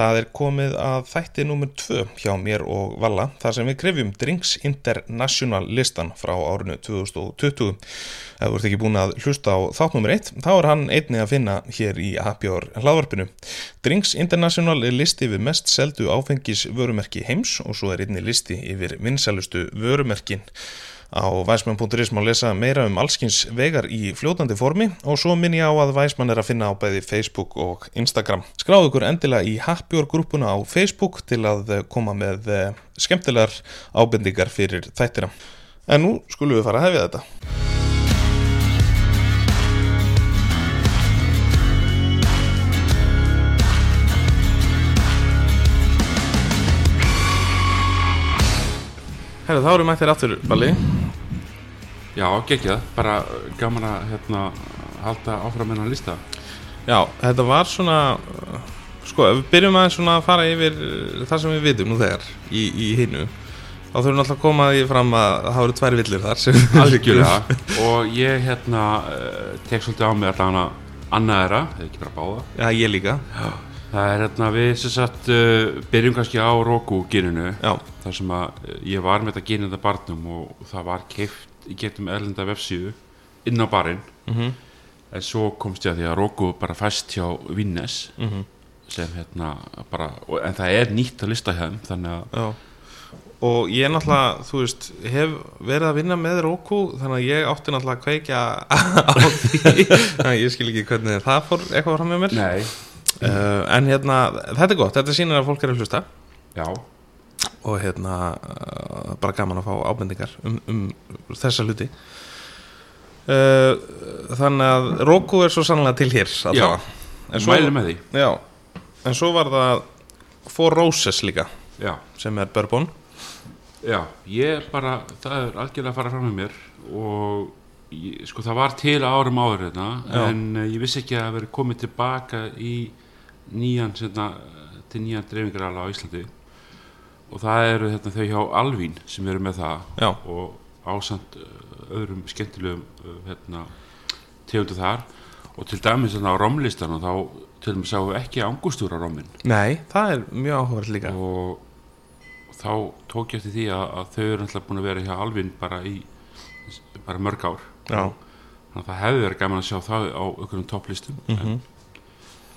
Það er komið að þætti nummer 2 hjá mér og Valla þar sem við krefjum Drinks International listan frá árinu 2020. Ef þú ert ekki búin að hlusta á þátt nummer 1 þá er hann einni að finna hér í Happjár hlaðvarpinu. Drinks International er listi yfir mest seldu áfengis vörumerki heims og svo er einni listi yfir vinsælustu vörumerkin. Á væsmann.is má lesa meira um allskins vegar í fljótandi formi og svo minn ég á að væsmann er að finna á bæði Facebook og Instagram. Skráðu ykkur endilega í Happjórgrúpuna á Facebook til að koma með eh, skemmtilegar ábendingar fyrir þættina. En nú skulum við fara að hefja þetta. Herra, þá erum mættir aftur, Balli. Já, geggjað, bara gaman að hérna, halda áfram hennar lista. Já, þetta var svona sko, ef við byrjum aðeins svona að fara yfir uh, það sem við vitum nú þegar í, í hinnu, þá þurfum við alltaf að koma því fram að það voru tvær villur þar Algjörlega. Og ég hérna uh, tek svolítið á mig allan að annað þeirra, eða ekki bara báða. Já, ég líka. Það er hérna við sem sagt uh, byrjum kannski á Roku gyninu Já, þar sem að ég var með þetta gynið að barnum og það var keift í getum erlenda vefsíðu inn á barinn. Mhm, en svo komst ég að því að Roku bara fæst hjá Vinnes mhm. sem hérna bara, en það er nýtt að lista hjá þeim þannig að Já. Og ég náttúrulega, þú veist, hef verið að vinna með Roku þannig að ég átti náttúrulega að kveikja á því. Þannig að ég skil ekki hvernig það fór eitthvað fram með mér. Uh, En hérna, þetta er gott, þetta sýnir að fólk er að hlusta. Já, og hérna uh, bara gaman að fá ábendingar um, um þessa hluti. Uh, Þannig að Roku er svo sannlega til hér en svo, mæli með því. Já, en svo var það Four Roses líka Já, sem er bourbon. Já, ég bara, það er algjörlega að fara fram með mér og ég, sko það var til árum áður hérna Já. en uh, ég vissi ekki að það verið komið tilbaka í nýjan sérna, til nýjan dreifingarala á Íslandi og það eru hérna, þau hjá Alvín sem eru með það. Já, og ásand öðrum skemmtilegum uh, hérna, tegundu þar. Og til dæmis hérna, á romlistan og þá til dæmis sáum við ekki angustúra rommin nei, það er mjög áhugavert líka. Og þá tók ég eftir því að, að þau eru alltaf búin að vera hjá Alvin bara í bara mörg ár. Já, þannig að það hefði verið gaman að sjá það á einhverjum topplistum mhm.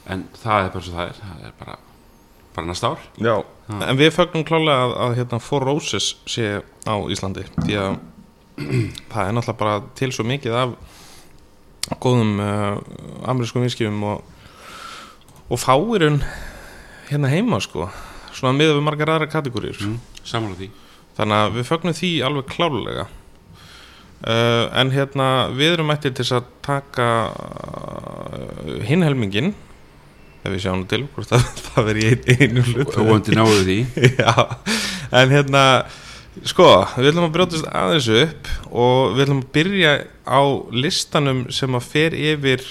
En, en það er bara svo það er. Það er bara, bara næsta ár. Já, Já. en við fögnum klálega að, að hérna, Four Roses sé á Íslandi því að það er náttúrulega bara til svo mikið af góðum uh, amerískum vinskifum og, og fáirun hérna heima sko. Svona miður við margar aðra kategóriur mm. samanlega því. Þannig að við fögnum því alveg klálega uh, en hérna við erum mættir til að taka uh, hinn helmingin ef við sjáum til hvort það, það veri ein, einu hlut og vondi náðu því. Já, en hérna sko, við ætlum að brjótast aðeins upp og við ætlum að byrja á listanum sem að fer yfir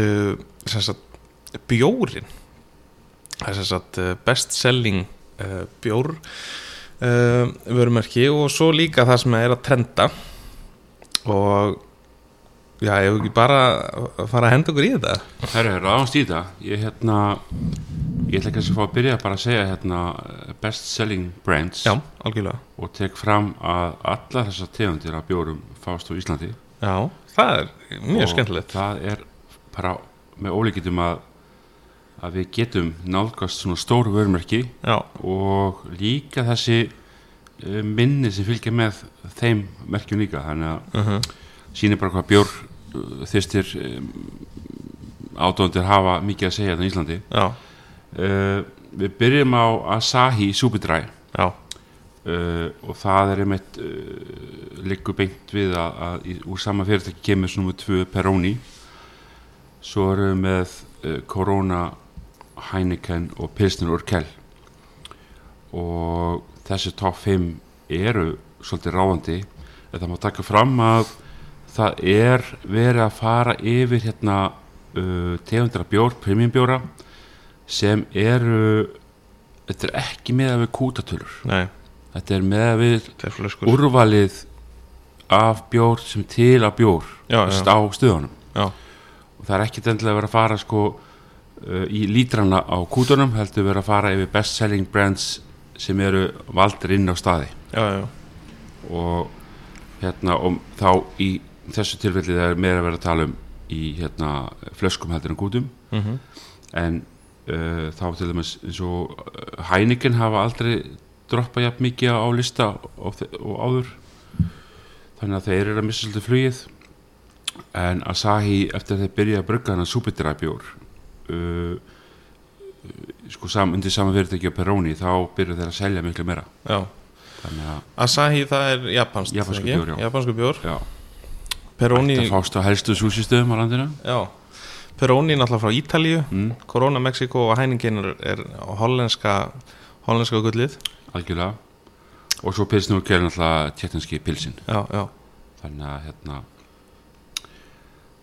uh, sagt bjórin sagt uh, best selling uh, bjór uh, vörumerki og svo líka það sem er að trenda. Og já, ég hef ekki bara að fara að henda okkur í þetta. Herra, ráðast í það ég hérna ég ætla kannski að fá að byrja bara að segja hérna best selling brands Já, algjörlega. og tek fram að allar þessar tegundir af bjórum fást á Íslandi. Já, það er mjög og skemmtilegt. það er bara með ólíkitum að að við getum nálgast svona stóru vörumerki Já, og líka þessi uh, minni sem fylgja með þeim merkjum líka. Þannig að uh sýnir bara hvað bjór þyrstir um, ádóndir hafa mikið að segja þetta í Íslandi. Já, uh, við byrjum á Asahi já. Uh, og það er einmitt uh, liggur beint við að, að í, úr sama fyrirtæki kemur svona með tvö Peroni. Svo erum við með Corona Heineken og Pilsner Urkel og þessi top 5 eru svolítið ráðandi. Þetta má taka fram að það er verið að fara yfir hérna uh, tegundra bjór, premiumbjóra sem eru þetta er ekki með að við kútatölur. Nei, þetta er með að við úrvalið af bjór sem til að bjór Já, já. á stöðunum. Já, og það er ekkit endilega að vera að fara sko uh, í lítrana á kútunum heldur vera að fara yfir best selling brands sem eru valdir inn á staði. Já, já, og hérna og þá í þessu tilfelli það er meira að vera að tala um í hérna flöskum heldur en kútum. Mhm, en uh, þá til dæmis eins og uh, Heineken hafa aldrei droppa jafn mikið á lista og, og áður. Þannig að þeir eru að missa svolítið flugið. En Asahi eftir að þeir byrja að brugga hann að súpitræbjór uh, sko sam, undir saman fyrirtæki á Peroni þá byrja þeir að selja miklu meira. Já. Asahi það er japanskt Japanskur ekki? bjór, já. Japanskur bjór. Já, Peroni, það fást á helstu súsistöðum á landinu. Já. Peroni náttúrulega frá Ítalíu. Mm, Corona, Mexiko og Heineken er, er hollenska hollenska gullið. Algjörlega. Og svo pilsnur gerir náttúrulega tjettinski pilsin já, já, þannig að hérna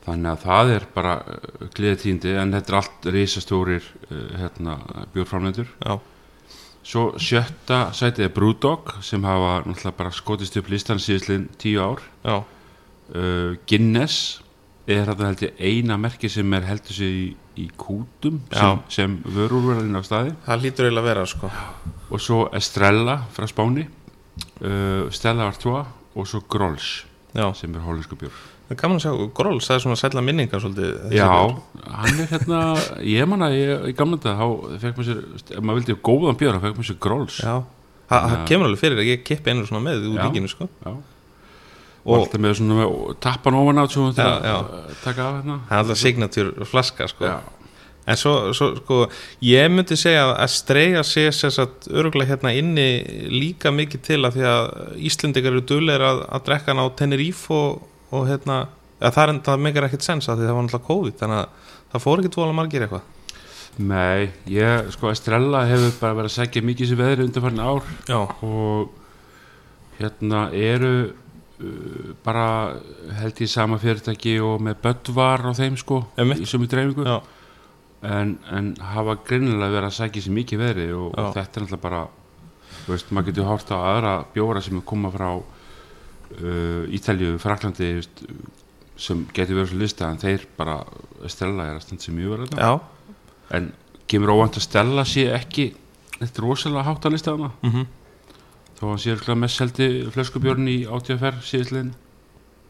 þannig að það er bara uh, gleðitíndi en þetta er allt risastórir uh, hérna, bjórframlendur já, svo sjötta sætið er Brewdog sem hafa náttúrulega bara skotist upp listan síðislega tíu ár. Já, uh, Guinness er þetta held ég eina merki sem er heldur sig í, í kútum sem, sem vörúrverðin á staði. Það lítur eiginlega að vera sko. Og svo Estrella frá Spáni uh, Stella Artois og svo Grolsch sem er hollensku bjór. Það er gaman að sjá, Gróls, það er svona sætla minningar svolítið Já, hann er hérna ég manna, ég, gamla þetta maður sér, ef maður vildi góðan bjór þá fekk maður sér gróls já, það það kemur alveg fyrir að ég kippi einu svona með úr Já. ríkinu sko. Já. Og alltaf með svona tappan ofan át svo til Já, að já. uh, taka af hérna. Það er alltaf signatur flaska sko. Já, En svo, svo sko, ég myndi segja að streyja sé sér satt örgulega hérna inni líka mikið til að því að Íslendingar eru dugleir að, að drekka hann á Tenerife og, og hérna, að það er enda megar ekkert sens að því það var náttúrulega COVID þannig að það fór ekki tvolega margir eitthvað. Nei, ég, sko, Estrella hefur bara verið að segja mikið sér veðri undanfarni ár Já, og hérna eru bara held ég sama fyrirtæki og með Böttvar og þeim sko í sömu dreifingu. En, en hafa greinilega verið að sækja sér mikið veðri og, og þetta er náttúrulega bara þú veist, maður getur hort á aðra bjóra sem er koma frá uh, Ítalju, Fraklandi sem getur verið svo lista en þeir bara, Stella er að standa sem mjög verið en kemur óvænt að Stella sé ekki þetta er rosalega hátt að lista hana mm þó að hann sé örugglega mest seldi flöskubjörn í átíðaferð síðislegin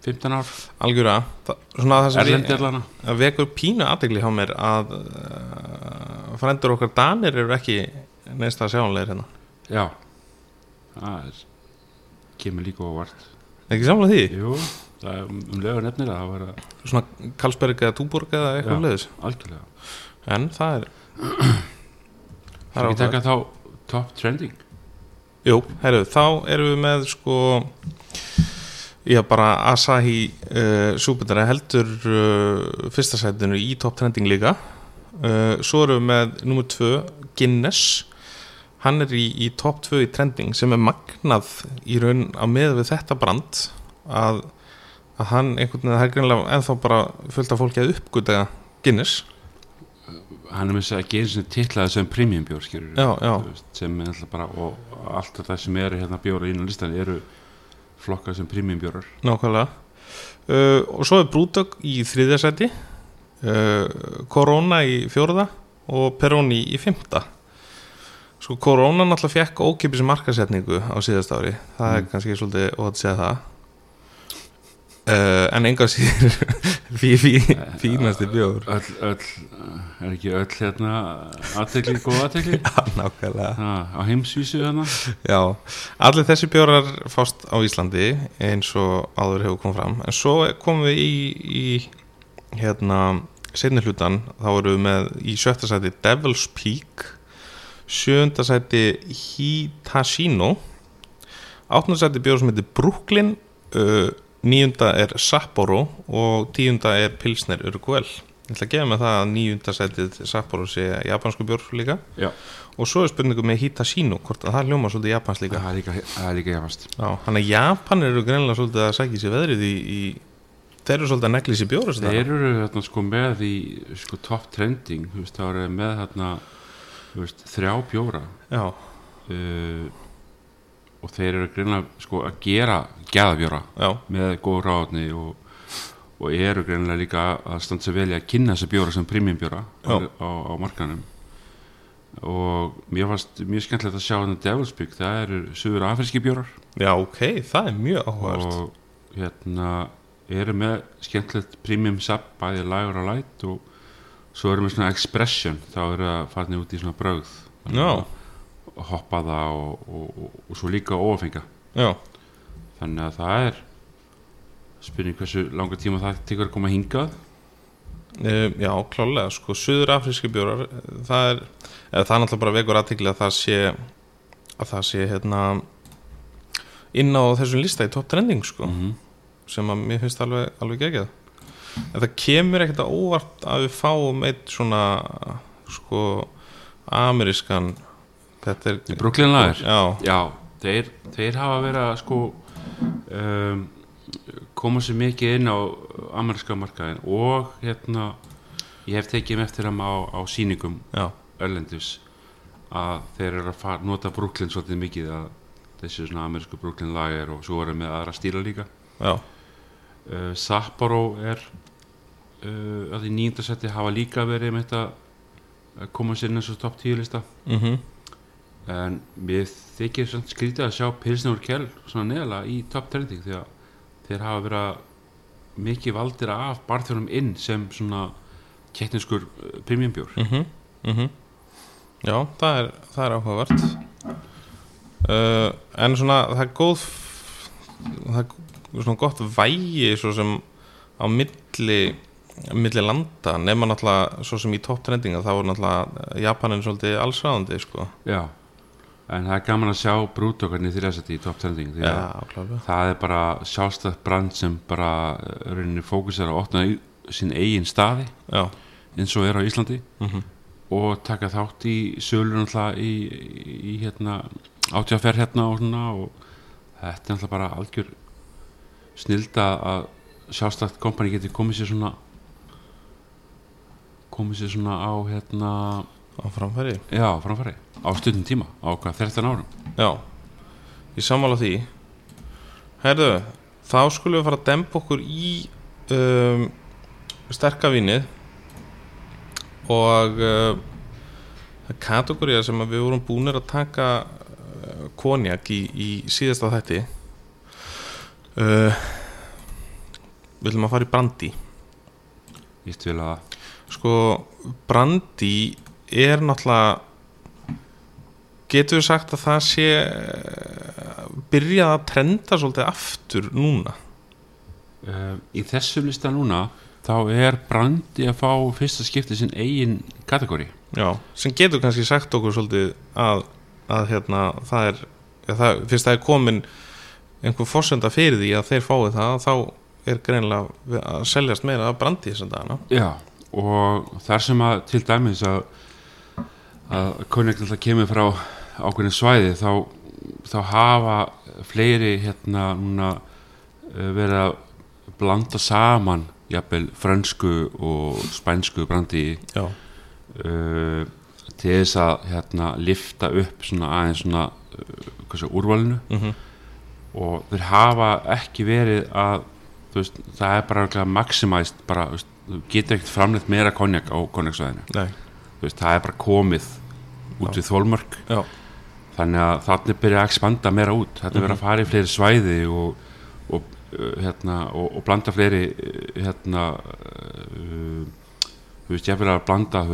15 ár, Algjörða, það, svona það sem erlendi ég, allana að vekur pínu aðdegli hjá mér að uh, frændur okkar danir eru ekki neist að sjáanlegir hérna. Já, það er kemur líka óvart. Ekki samlega því, Jú, það er um lögur nefnir að það var að svona Karlsberg eða Túborg eða eitthvað leiðis algjörlega. En það er Það er ekki taka þá top trending Jú, herru, þá erum við með sko já, bara Asahi uh, Súbundara heldur uh, fyrsta sætinu í top trending líka. Uh, svo erum við með nummer tvö, Guinness. Hann er í, í top 2 í trending sem er magnað í raun á með við þetta brand að, að hann einhvern veginn, það er greinlega ennþá bara fullt af fólki að uppgöta Guinness hann er með þess að gera sem titlaði sem premium bjór skilur Já, já. sem er alltaf bara og allt þetta sem eru hérna bjóra inn á listan eru flokkað sem premium bjórar. Nákvæmlega. Uh, og svo er Brúdögg í þriðja seti uh, Corona í fjórða og Peroni í fymta sko Corona náttúrulega fekk ókipis markasetningu á síðast ári. Það er Mm. kannski svolítið ótt að segja það uh, en enga fí, fí, fínasti bjór. öll, öll, er ekki öll hérna aðtekli, góð aðtekli nákvæmlega. Á heimsvísu hérna? Já, allir þessi bjórar fást á Íslandi eins og áður hefur komið fram. En svo komum við í, í hérna seinni hlutan þá erum við með í sjötta sæti Devil's Peak sjönda sæti Hitashino áttunda sæti bjór sem heitir Brooklyn uh, níunda er Sapporo og tíunda er Pilsner Urguel ég ætla að gefa mig það að níunda sætið Sapporo sé japansku bjór líka. Já, og svo er spurningu með Hitashino hvort að það hljóma svolítið japans líka? Það er líka, það er líka Já, hann að Japan eru greinilega svolítið að sækja sér veðrið í, í þeir eru svolítið að negli sér bjóru þeir eru hérna sko með í sko top trending þú veist, það eru með hérna veist, þrjá bjóra. Já, uh, og þeir eru greinlega sko að gera gæðabjóra með góð ráðni og, og eru greinilega líka að standa sér vel í að kynna þessa bjóra sem prímiumbjóra á, á, á markanum og mér fannst mjög skemmtilegt að sjá þetta Devil's Peak, það eru sögur afríski bjórar. Já, ok, það er mjög áhugavert. Og hérna eru með skemmtilegt premium sub bæði lagur og light og svo eru með svona expression þá eru það farnir út í svona brögð. Já, hoppa það og, og, og, og svo líka óafenga já, þannig að það er spurning hversu langa tíma það tekur að koma hingað. Um, já, klálega, sko, suður afríski bjórar það er, eða það er náttúrulega bara vekur aðtikli að það sé að það sé hérna inn á þessum lista í top trending sko, -hmm. sem að mér finnst alveg, alveg geggjað. En það kemur ekkert að óvart að við fáum eitt svona sko amerískan þetta er Brooklyn Lager? Já, Já, þeir, þeir hafa verið að sko um, koma sér mikið inn á ameríska markaðin og hérna ég hef tekið með eftir þeim á, á sýningum já, Erlendus að þeir eru að fara, nota Brooklyn svolítið mikið að þessi svona amerísku Brooklyn lager og svo eru með aðra stíla líka. Já, uh, Sapporo er uh, að í nýjöndasetti hafa líka verið með þetta að koma sér inn eins og top 10 lista mhm en mér þykir samt skrítið að sjá Pilsnur Kell svona neðalega í top trending því að þeir hafa verið mikið valdir af barþjónum inn sem svona kettninskur premiumbjór mhm, mhm. Já, það er, það er áhugavert. Uh, en svona það er góð það er svona gott vægi svo sem á milli milli landa. Nema náttúrulega svo sem í top trendinga þá er náttúrulega Japanin svolítið allsráðandi sko. Já, en það er gaman að sjá brútokarnir þrjásætti í top trending því að klálega. það er bara sjálfstætt brand sem bara uh, rauninni fókusar að opna sín eigin staði já, eins og er á Íslandi mhm, og taka þátt í sölur náttúrulega í, í, hérna átjáferð hérna og svona og þetta er náttúrulega bara algjör snilda að sjálfstætt kompani geti komið sér svona komið sér svona á hérna á framfæri. Já, framfæri, á stundum tíma á hvað 13 árum? Já, ég sammála því. Herðu, þá skulum við fara að dempa okkur í um, sterkavínið og uh, kategóriða sem við vorum búinir að taka uh, konjak í, í síðasta þætti uh, við viljum að fara í brandi ég vil að sko brandi er náttúrulega getur við sagt að það sé eh, byrjað að trenda svolítið aftur núna? Uh, í þessu lista núna þá er brandi að fá fyrsta skipti sinn eigin kategóri. Já, sem getur kannski sagt okkur svolítið að, að hérna það er, ja, það, fyrst það er komin einhver forsenda fyrir því að þeir fái það þá er greinilega að seljast meira af brandi þessum dagana. Já, og þar sem að til dæmis að að konjakt alltaf kemur frá ákveðin svæði þá, þá hafa fleiri hérna núna eh, verið að blanda saman jafnvel frönsku og spænsku brandi já, uh, til þess að hérna lifta upp svona aðeins svona uh, úrvalinu. Mhm, og þeir hafa ekki verið að veist, það er bara maximæst bara, veist, getur ekkert framleitt meira konjak á konjaksvæðinu, það er bara komið út við þólmörk já, þannig að þannig byrja að expanda meira út. Þetta verður að fara í fleiri svæði og, og, uh, hérna, og, og blanda fleiri uh, hérna uh, þú veist, ég vil að blanda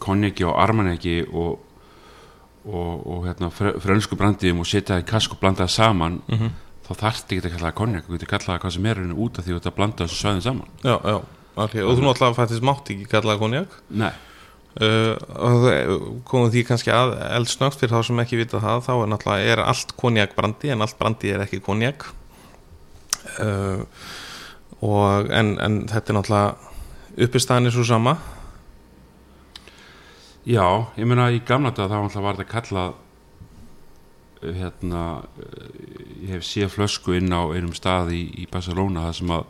konjaki og armaneki og og, og hérna, fr frönsku brandiðum og setja það í kask og blanda það saman mhm, þá þarfti ekki að kalla það konjak þú getur kallað það hvað sem er út af því að blanda þessu svæðin saman. Já, já okay. og þú náttúrulega fættist mátt ekki kallaða konjak Nei, og það- komum því kannski að eldsnögt fyrir þá sem ekki vita það þá er náttúrulega er allt konjak brandi en allt brandi er ekki konjak uh, og en, en þetta er náttúrulega uppistæðan er svo sama. Já, ég meina í gamla dag þá alltaf var þetta kallað uh, hérna ég hef séð flösku inn á einum stað í, í Barcelona það sem að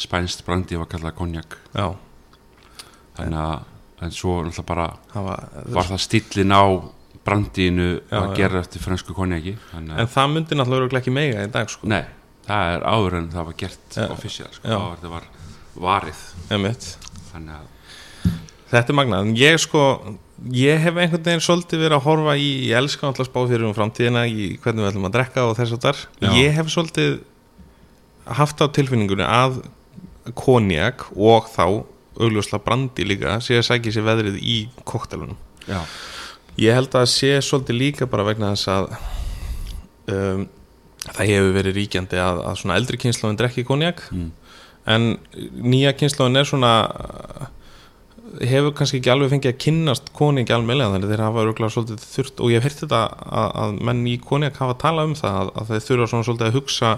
spænst brandi var kallað konjak já, þannig að en svo náttúrulega bara það var, það stillin á brandiðinu að gera eftir frönsku konjaki en það myndi náttúrulega ekki mega í dag sko. Nei, það er áður en það var gert Já, offisíal sko, það var varið. Að Þetta er magnað, ég sko ég hef einhvern veginn svolítið verið að horfa í ég elska alltaf spá fyrir um framtíðina í hvernig við ætlum að drekka og þess að þar. Ég hef svolítið haft á tilfinningunni að konjak og þá augljósla brandi líka sé að sækja sér veðrið í koktelunum já, ég held að sé svolítið líka bara vegna þess að um, það hefur verið ríkjandi að, að svona eldri kynnslóðin drekki konjak mm. en nýja kynnslóðin er svona hefur kannski ekki alveg fengið að kynnast koningi alveg þannig þeir hafa örgulega svolítið þurft og ég hef heyrt þetta að, að menn í konjak hafa talað um það að, að þeir þurfa svona svolítið að hugsa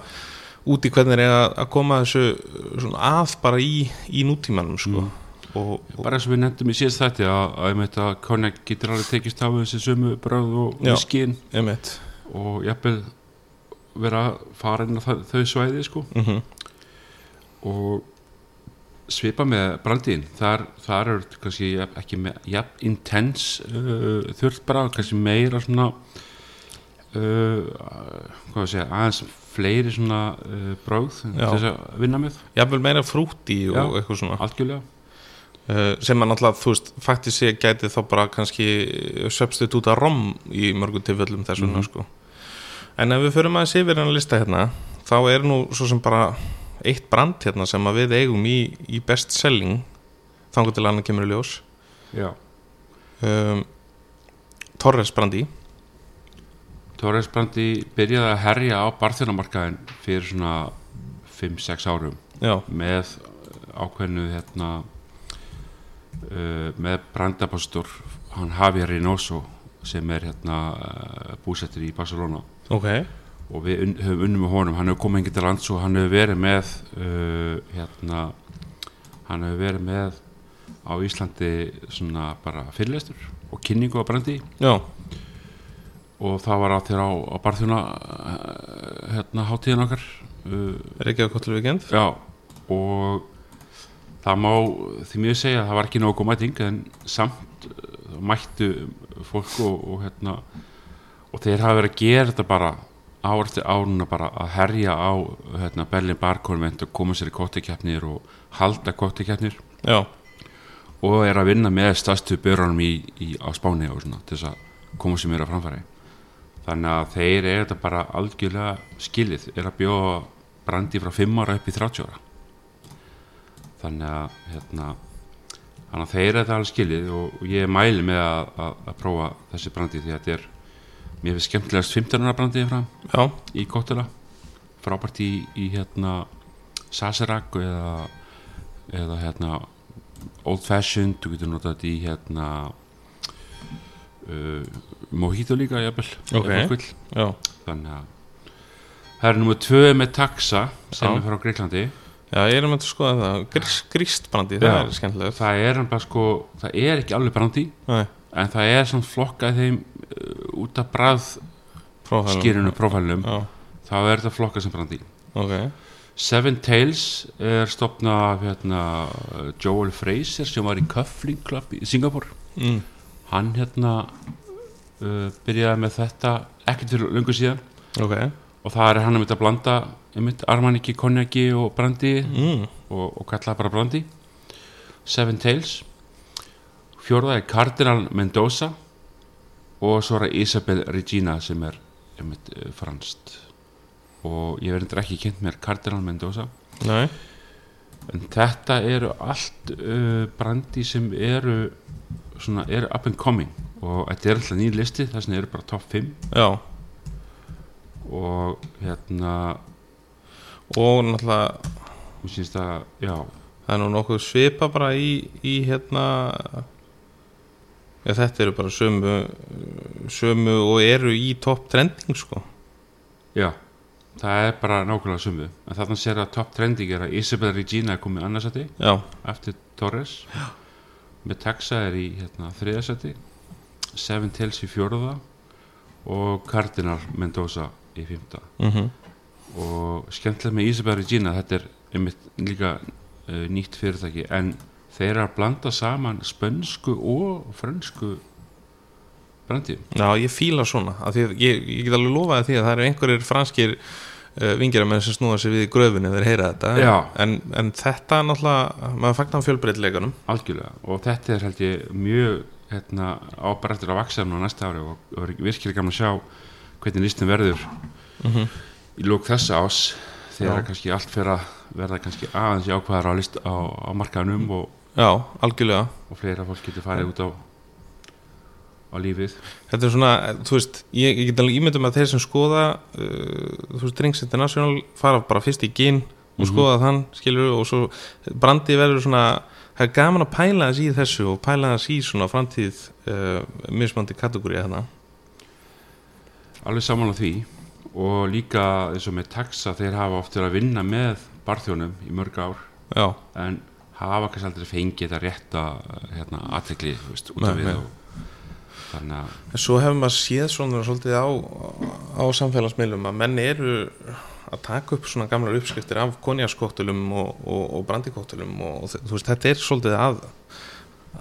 út í hvernig eiga að koma þessu svona að bara í, í nútímanum sko. og, og, bara eins og við nefndum í síðast þætti að, að, konjak getur alveg tekist á þessi sömu bröð og skinn og jafnvel vera inn á þau svæði sko. Mm og svipa með brandín. Þar, þar er kannski ekki með, jafn intense uh, þurft bara, kannski meira svona uh, hvað að segja aðeins fleiri svona uh, bráð til þess að vinna með. Jafnvel meira frúti og Já. eitthvað svona. Algjörlega. Uh, sem að náttúrulega, þú veist, faktist sé gæti þá bara kannski substitúta rom í mörgum tilfellum þess vegna Mhm. sko. en ef við förum aðeins yfir hann að lista hérna þá er nú svo sem bara eitt brand hérna sem að við eigum í, í best selling þangar til annar kemur í ljós. Um, Torres brandi Torres Brandi byrjaði að herja á barþjónamarkaðin fyrir svona 5-6 árum já, með ákveðnu hérna uh, með brandapastor hann Javier Reynoso sem er hérna uh, búsettur í Barcelona. Ok. Og við un höfum unnum með honum. Hann hefur komið enginn til lands og hann hefur verið með uh, hérna hann hefur verið með á Íslandi svona bara fyrirlestur og kynningu á brandi. Já, og það var á þér á, á barþjóna hérna hátíðin okkar. Uh, Reykjavík Kottlu Víkend já og það má því mjög segja að það var ekki nógu mæting en samt uh, mættu fólk og, og hérna og þeir hafa verið að gera þetta bara ár eftir áruna bara að herja á hérna, Berlin Bar Convent og koma sér í kottikjafnir og halda kottikjafnir já, og er að vinna með stærstu börunum í, í, á Spáni og svona til þess að koma sér mér á framfæri þannig að þeir eru þetta bara algjörlega skilið, er að bjóða brandi frá 5 ára upp í 30 ára. Þannig að hérna, þannig að þeir eru þetta alveg skilið og, og ég mæli með að, að, að prófa þessi brandi því að þetta er mér finnst skemmtilegast 15 ára brandið fram já, í Kottela frábært í, í hérna Saserac eða, eða hérna Old Fashioned þú getur notað þetta í hérna Mojito líka jafnvel, ef Ok. fólk vill. já, þannig að það er nummer tvö með taxa sem Já. er frá Greiklandi já, ég er um að skoða það Grís, Gríst brandi, það Já. er skemmtilegt það er bara sko það er ekki alveg brandi Nei, en það er svona flokkað þeim uh, út af brað prófælum. skýrinu prófælum já, þá er þetta flokkað sem brandi ok Seven Tails er stopnað af hérna, Joel Fraser sem var í Cuffling Club í Singapur mm. Hann hérna uh, byrjaði með þetta ekki til lungu síðan. Ok, og það er hann að mynda að blanda einmitt armaniki, konjaki og brandi mm. og, og kallaði bara brandi. Seven Tails. Fjórða er Cardinal Mendoza og svo er Isabel Regina sem er einmitt uh, franst og ég verður ekki kynnt mér Cardinal Mendoza. Nei, en þetta eru allt uh, brandi sem eru svona, eru up and coming. Og þetta er alltaf nýr listi þess vegna eru bara top 5 já. Og hérna og náttúrulega syns það, já, það er nú nokkuð svipa bara í, í hérna já, þetta eru bara sömu sömu og eru í topp trending sko. Já það er bara nákvæmlega sumu en þarna sér að top trending er að Isabel Regina er komið annarsæti eftir Torres. Já. með Texa er í hérna, þriðasæti Seven Tails í fjóruða og Cardinal Mendoza í fymta mhm. Og skemmtilega með Isabel Regina þetta er einmitt líka uh, nýtt fyrirtæki. En þeir eru að blanda saman spönsku og frönsku brandi Já, ég fíla svona ég, ég get alveg lofaði því að það eru einhverjir franskir uh, vingjara menn sem snúa sig við í gröfunni þegar heyra þetta. En, en þetta náttúrulega, maður fagnar fjölbreytileikunum algjörlega. Og þetta er held ég mjög hérna, ábærættur að vaksa nú næsta ári og, og virkilega gaman að sjá hvernig listin verður í lók þessa ás þegar kannski allt fyrir að verða kannski aðeins jákvæðar á, list, á, á markaðanum og, Já, algjörlega. og fleira fólk getur farið út á á lífið. Þetta er svona, þú veist, ég, ég get alveg ímyndum að þeir sem skoða uh, þú veist, Drinks International fara bara fyrst í gin og Mhm. skoða þann, skilur og svo brandi verður svona það er gaman að pæla þess í þessu og pæla þess í svona framtíð uh, mismandi kategóri hérna. Alveg saman á því og líka eins og með taxa þeir hafa oft verið að vinna með barþjónum í mörg ár. Já, en hafa kannski aldrei fengið þetta rétta hérna, aðtekli veist, út af við og þannig að svo hefur maður séð svona svolítið á, á samfélagsmiðlum að menn eru að taka upp svona gamlar uppskriftir af konjaskóttelum og, og, og brandikóttelum og þú veist, þetta er svolítið að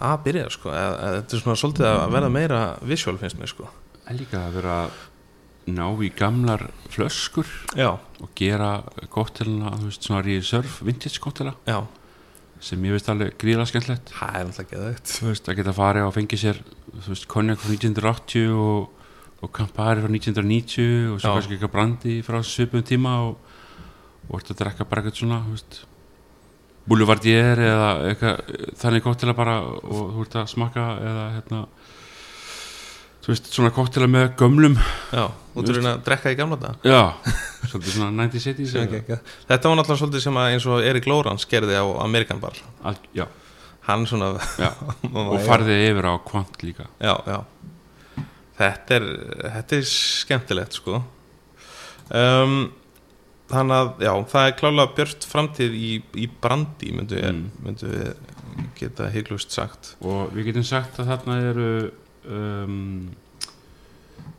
að byrja, sko, að, að þetta er svona svolítið að verða meira visual finnst mér, sko. En líka að vera ná í gamlar flöskur Já, og gera kóttelina, þú veist, svona reserve vintage kóttela. Já, sem ég veist alveg gríðlega skemmtlegt það er alltaf geðvægt þú veist, að geta farið og fengið sér þú veist, konjak frá 1980 og, og kampari frá 1990 og svo kannski eitthvað brandi frá svipum tíma og, og ertu að drekka bara eitthvað svona, þú veist boulevardier eða eitthvað þannig kóttela bara og þú ert að smakka eða hérna þú veist, svona kóttela með gömlum Já, út úr að drekka í gamla dag já, svolítið svona 90s 80s eða- Þetta var náttúrulega svolítið sem að eins og Erik Lórans gerði á Amerikan Bar. Al, já, Hann svona og farði yfir á kvant líka. Já, já. Þetta er, þetta er skemmtilegt sko. Um, Þannig að, já, það er klálega björt framtíð í, í brandi myndu við, Mm. myndu við geta hygglust sagt. Og við getum sagt að þarna eru um,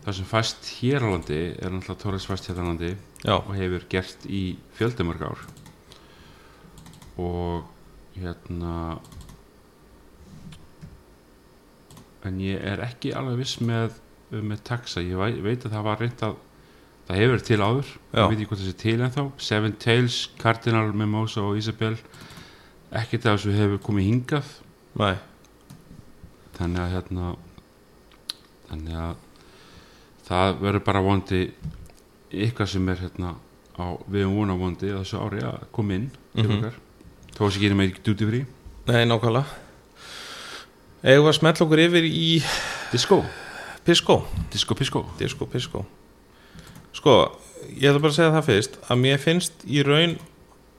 það sem fæst hér á landi er náttúrulega Torres fæst hér á landi Já, og hefur gert í fjöldamörg ár. Og hérna en ég er ekki alveg viss með, með taxa, ég veit, að það var reynd að það hefur til áður. Já. ég veit ekki hvort það sé til ennþá. Seven Tails, Cardinal, Mimosa og Isabel. Ekkert af þessu hefur komið hingað. Næ, þannig að hérna þannig að það verður bara vondi eitthvað sem er hérna á, við erum vona vondi að þessu ári að koma inn Mhm. okkar. Þó að sér gerum við duty free. Nei, nákvæmlega Eigum við að smetla okkur yfir í disco, Pisco. Disco pisco. Disco Pisco. Sko, ég ætla bara að segja það fyrst að mér finnst í raun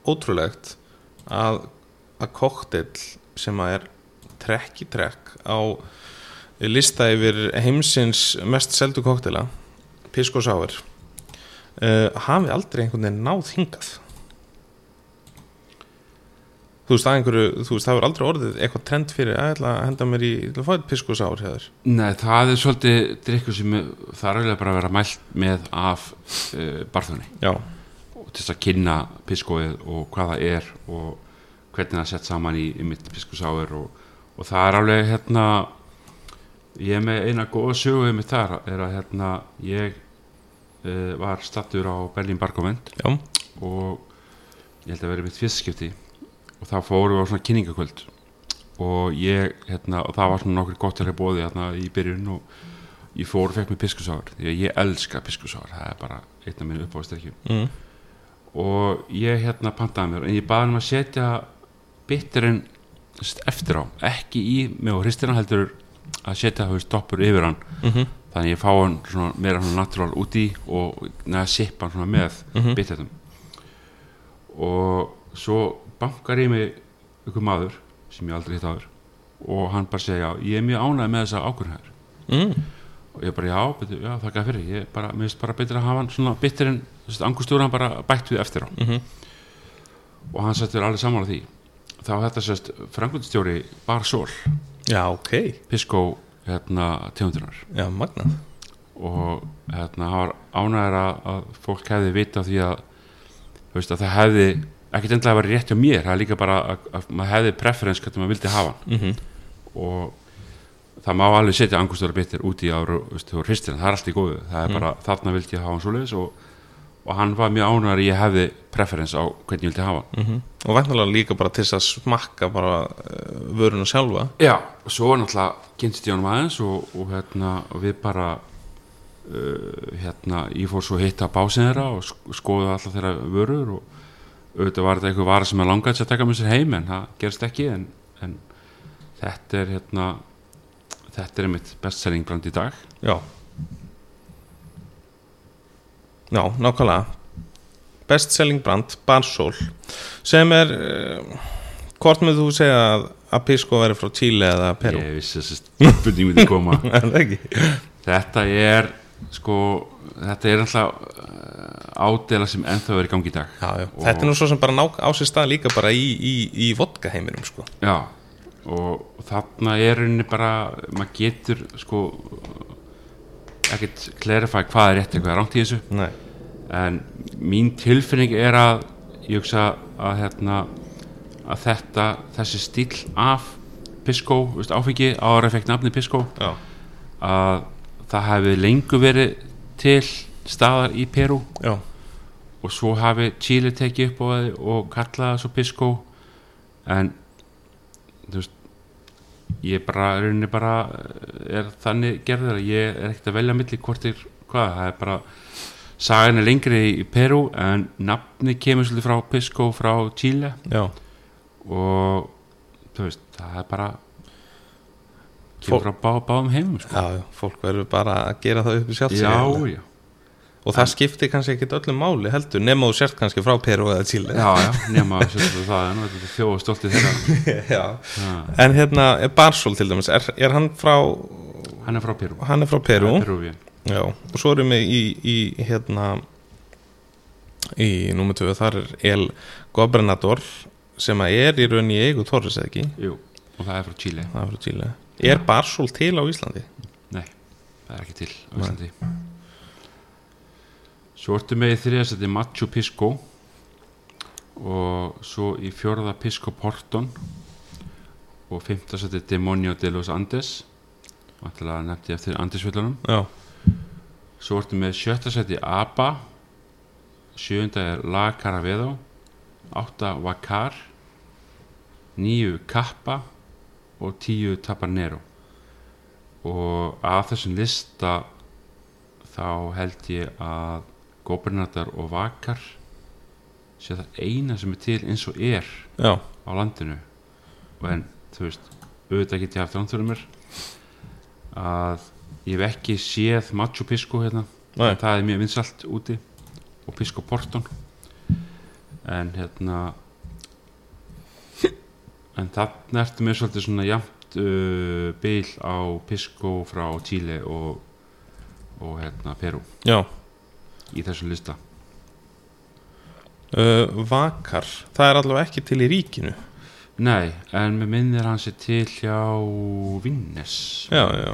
ótrúlegt að, að koktel sem að er trekk í trekk á lista yfir heimsins mest seldu koktela Pisco Sour uh, hafi aldrei einhvern veginn náð hingað Þú veist, það hefur aldrei orðið eitthvað trend fyrir að henda mér í, að fá eitt hjá þér. Nei, það er svolítið drikkur sem er, það er eiginlega bara að vera mælt með af uh, Já, og til þess að kynna piskóið og hvað það er og hvernig það er sett saman í, í mitt piskosáir og, og það er alveg hérna ég er með eina góða sögu með þar er að hérna ég uh, var stattur á Berlín Barkovend og ég held að vera mitt fyrstskipti og þá fórum við á svona kynningakvöld. Og ég, hérna, og það var svona nokkur gott að bóði hérna í byrjun og ég fór og fekk mér piskusáður því að ég elska piskusáður, það er bara einn af minn uppáðstyrkjum mm. og ég hérna pantaði mér. En ég baði hann um að setja bitterinn eftir á. Ekki í mig og hristina heldur að setja þú veist doppur yfir hann. Mm þannig ég fá hann svona, meira svona natural út í og neða sippa hann svona með Mhm. bitterinn og svo bankar ég mig ykkur maður sem ég aldrei hitt áður. Og hann bara segja já, ég er mjög ánægð með þessa ákvörðin hér mm. og ég bara já, betur, já þakka fyrir. Ég bara, mér finnst bara betur að hafa hann svona bitterinn angustúran bara bætt við eftir á. Mm og hann sættur alveg saman á því. Þá þetta sérst frangundstjóri Bar Sol, Já, ok, Pisco hérna, tegundunar já, magnað. Og hérna hann var ánægður að, fólk hefði vita því að, veist, að það hefði ekkert endilega að vera rétt hjá mér það er líka bara að, að maður hefði preferens hvernig maður vildi hafa hann. Mm og það má alveg setja angustöra bitir út í ára hristina, það er allt í góðu. Það er Mm. bara, þarna vildi ég hafa hann svoleiðis og, og hann var mjög ánægður að ég hefði preference á hvernig ég vildi hafa hann. mm og væntalega líka bara til að smakka bara uh, vöruna sjálfa. Já, og svo náttúrulega kynst ég honum aðeins og, og, hérna, og við bara uh, hérna, ég fór svo hitta básinn þeirra og sk- skoða alltaf þeirra vörur og auðvitað var þetta eitthvað vara sem er langaði að taka með sér heim en það gerst ekki en, en þetta er hérna þetta er mitt bestselling brand í dag. Já. Já, nákvæmlega. Best selling brand, Barsól sem er uh, hvort með þú segja að, að Pisco veri frá Chile eða Peru ég vissi þessi spurning myndi koma. Þetta er sko þetta er alltaf ádela sem ennþá er í gangi í dag Já, já. Þetta er nú svo sem bara á sér stað líka bara í, í, í vodka heiminum sko. Já, og þarna er rauninni bara, maður getur sko ekkert clarify hvað er rétt eitthvað rangt í þessu Nei, en mín tilfinning er að ég hugsa að hérna að þetta, þessi stíl af Pisco, áfengi ára fekk nafni Pisco já, að það hefði lengu verið til staðar í Peru já, og svo hafi Chile tekið upp á það og kallaði það svo Pisco. En þú veist ég bara, rauninni bara eh, er þannig gerður að ég er ekkert að velja milli hvort er hvað, það er bara sagan er lengri í Peru en nafni kemur svolítið frá Pisco frá Chile. Já. og þú veist, það er bara kemur frá bá, báðum heimum sko. já. Fólk verður bara að gera það upp í sjálf já, já, Og það skiptir kannski ekkit öllum máli heldur nema þú sért kannski frá Peru eða Chile. Já, já nema það, en er stoltið þeirra. En hérna, er Barsól til dæmis er, er hann frá hann er frá Peru hann er frá Peru Peruvian. Já, og svo erum við í, í hérna í númer 2, þar er El Gobernador sem að er í raun í eigu Torres eða ekki, Jú, og það er frá Chile. Það er frá Chile Er Barsól til á Íslandi? Nei, það er ekki til á Íslandi. Svo ertu með í þriða seti Machu Pisco og svo í fjórða Pisco Porton og fymta seti Demonio de los Andes. Vantilega nefndi eftir Andesfjöllunum Já, Svo ertu með sjötta seti Aba Sjöunda er La Caravedo Átta Vakar Níu Kappa og tíu Tapanero og af þessum lista þá held ég að Gobernatar og Vakar sé það eina sem er til eins og er já, á landinu. Og en þú veist auðvitað get ég haft ránþurum mér að ég hef ekki séð Machu Pisco hérna. Það er mjög vinsalt úti. Og Pisco Porton. En hérna en þarna ertu með svolítið svona jafnt uh, bil á Pisco frá Chile og, og hérna Peru já. Í þessum lista. Uh, Vakar, það er allavega ekki til í ríkinu. Nei, en með minnir hans er til hjá Vinnes. Já, já.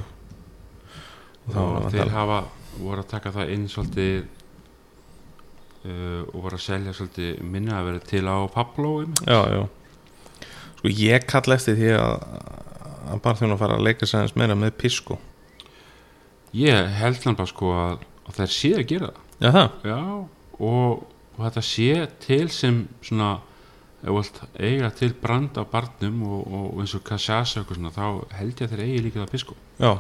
Og þeir það hafa voru að taka það inn svolítið uh, og voru að selja svolítið minna að vera til á Pablo einmitt. Já, já Sko ég kalla eftir því að að barþjóna fara að leika sig aðeins meira með Pisco. Ég held hann bara sko að, að þeir sé að gera það. Já, það? já, og, og þetta sé til sem svona eiga til brand á barnum og, og eins og svona, þá held ég að þeir eigi líka það Pisco. Já,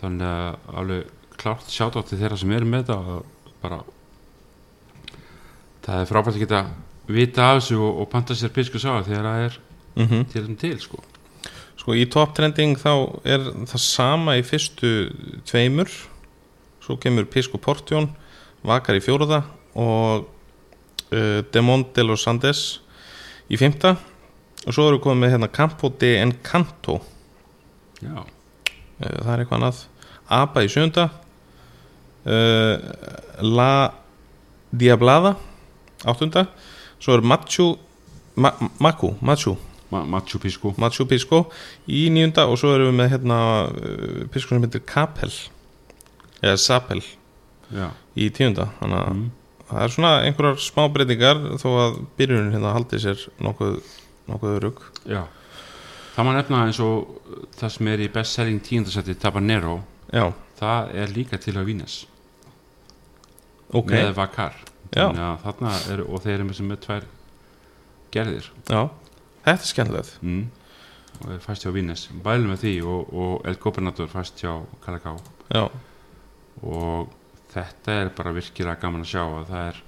þannig að alveg klárt sjátt til þeirra sem eru með þetta að bara það er frábært að geta vita af þessu og, og panta sér Pisco Sour þegar það er mhm. Til þeim til sko. Sko í top trending þá er það sama í fyrstu tveimur. Svo kemur Pisco Portjón Vakar í fjóruða og uh, Demon de los Andes í fymta og svo eru komið hérna Campo de Encanto. Já, uh, það er eitthvað annað. Aba í sjönda uh, La Diablada áttunda. Svo er Machu Ma, Machu. Ma Machu Pisco Machu Pisco í nýjunda og svo erum við með hérna uh, Pisco sem heitir Capel eða Sapel já, í tíunda. Þannig að mm. það er svona einhverjar smá breytingar þó að byrjunin hérna haldi sér nokkuð, nokkuð rugg já. Það má nefna eins og það sem er í best selling tíundasætti Tabanero. Já, það er líka til á Vínes. Ok, með Vakar. Þannig að þarna er, og þeir eru með sem með tvær gerðir. Já þetta er skemmtilegt. Mm. og er fæst hjá Vínes bælum með því og, og El Gobernator fæst hjá Kalagá já, og þetta er bara virkilega gaman að sjá að það er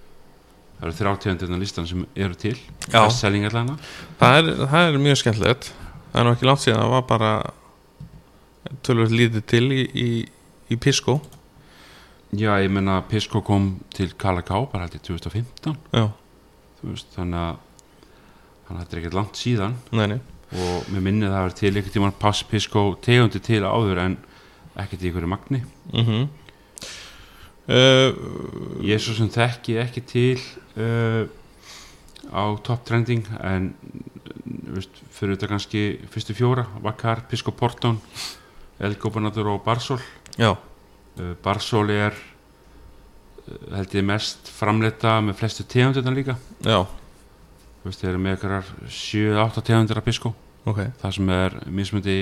það eru þrjáttíðandirna listan sem eru til. Já. bestselling allan það það er mjög skemmtilegt. Það er nú ekki langt síðan það var bara tölvöld lítið til í, í, í Pisco. Já ég menna Pisco kom til Kalagá bara í 2015 já, þú veist, þannig að þannig að þetta er ekkert langt síðan. Nei, nei. Og mér minnið það að vera til einhvern tímann pass Pisco tegundi til áður en ekkert í einhverju magni. Mm uh, ég er svo sem þekki ekki til uh, á top trending en uh, veist, fyrir þetta kannski fyrstu fjóra Vakar, Pisco Porton El Gobernator og Barsol. Já, uh, Barsol er held ég mest framleita með flestu tegundirna líka. Já, veist, þeir eru með eitthvað 7-8 tegundir af Pisco ok. Það sem er mismöndi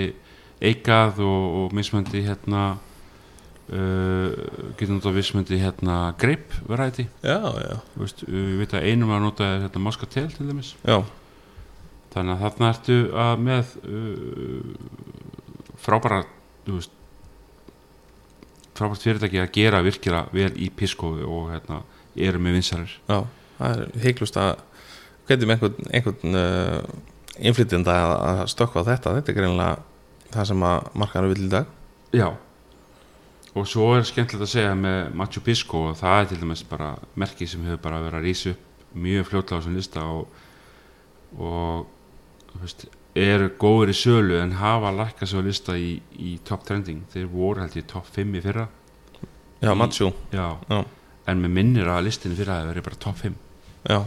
eikað og, og mismöndi hérna uh, getur notað mismöndi hérna greip variety. Já, já, Þú veist, uh, ég veit að einum að nota hérna moskatel til dæmis. Já, þannig að þarna ertu að með uh, frábæra þú veist frábært fyrirtæki að gera virkilega vel í Pisco og hérna eru með vinsarir. Já það er heiklust að getum einhvern, einhvern uh, innflytjanda að, á þetta? Þetta er greinlega það sem að markaður vil í dag. Já. Og svo er skemmtilegt að segja með Machu Pisco og það er til dæmis bara merki sem hefur bara verið að rísa upp mjög fljótlega á þessum lista og, og veist, eru góður í sölu en hafa lækkað svo lista í, í top trending. Þeir voru held ég top 5 í fyrra. Já, Matsjú, Já. Já. en með minnir að listinni fyrra hefur verið bara top 5 já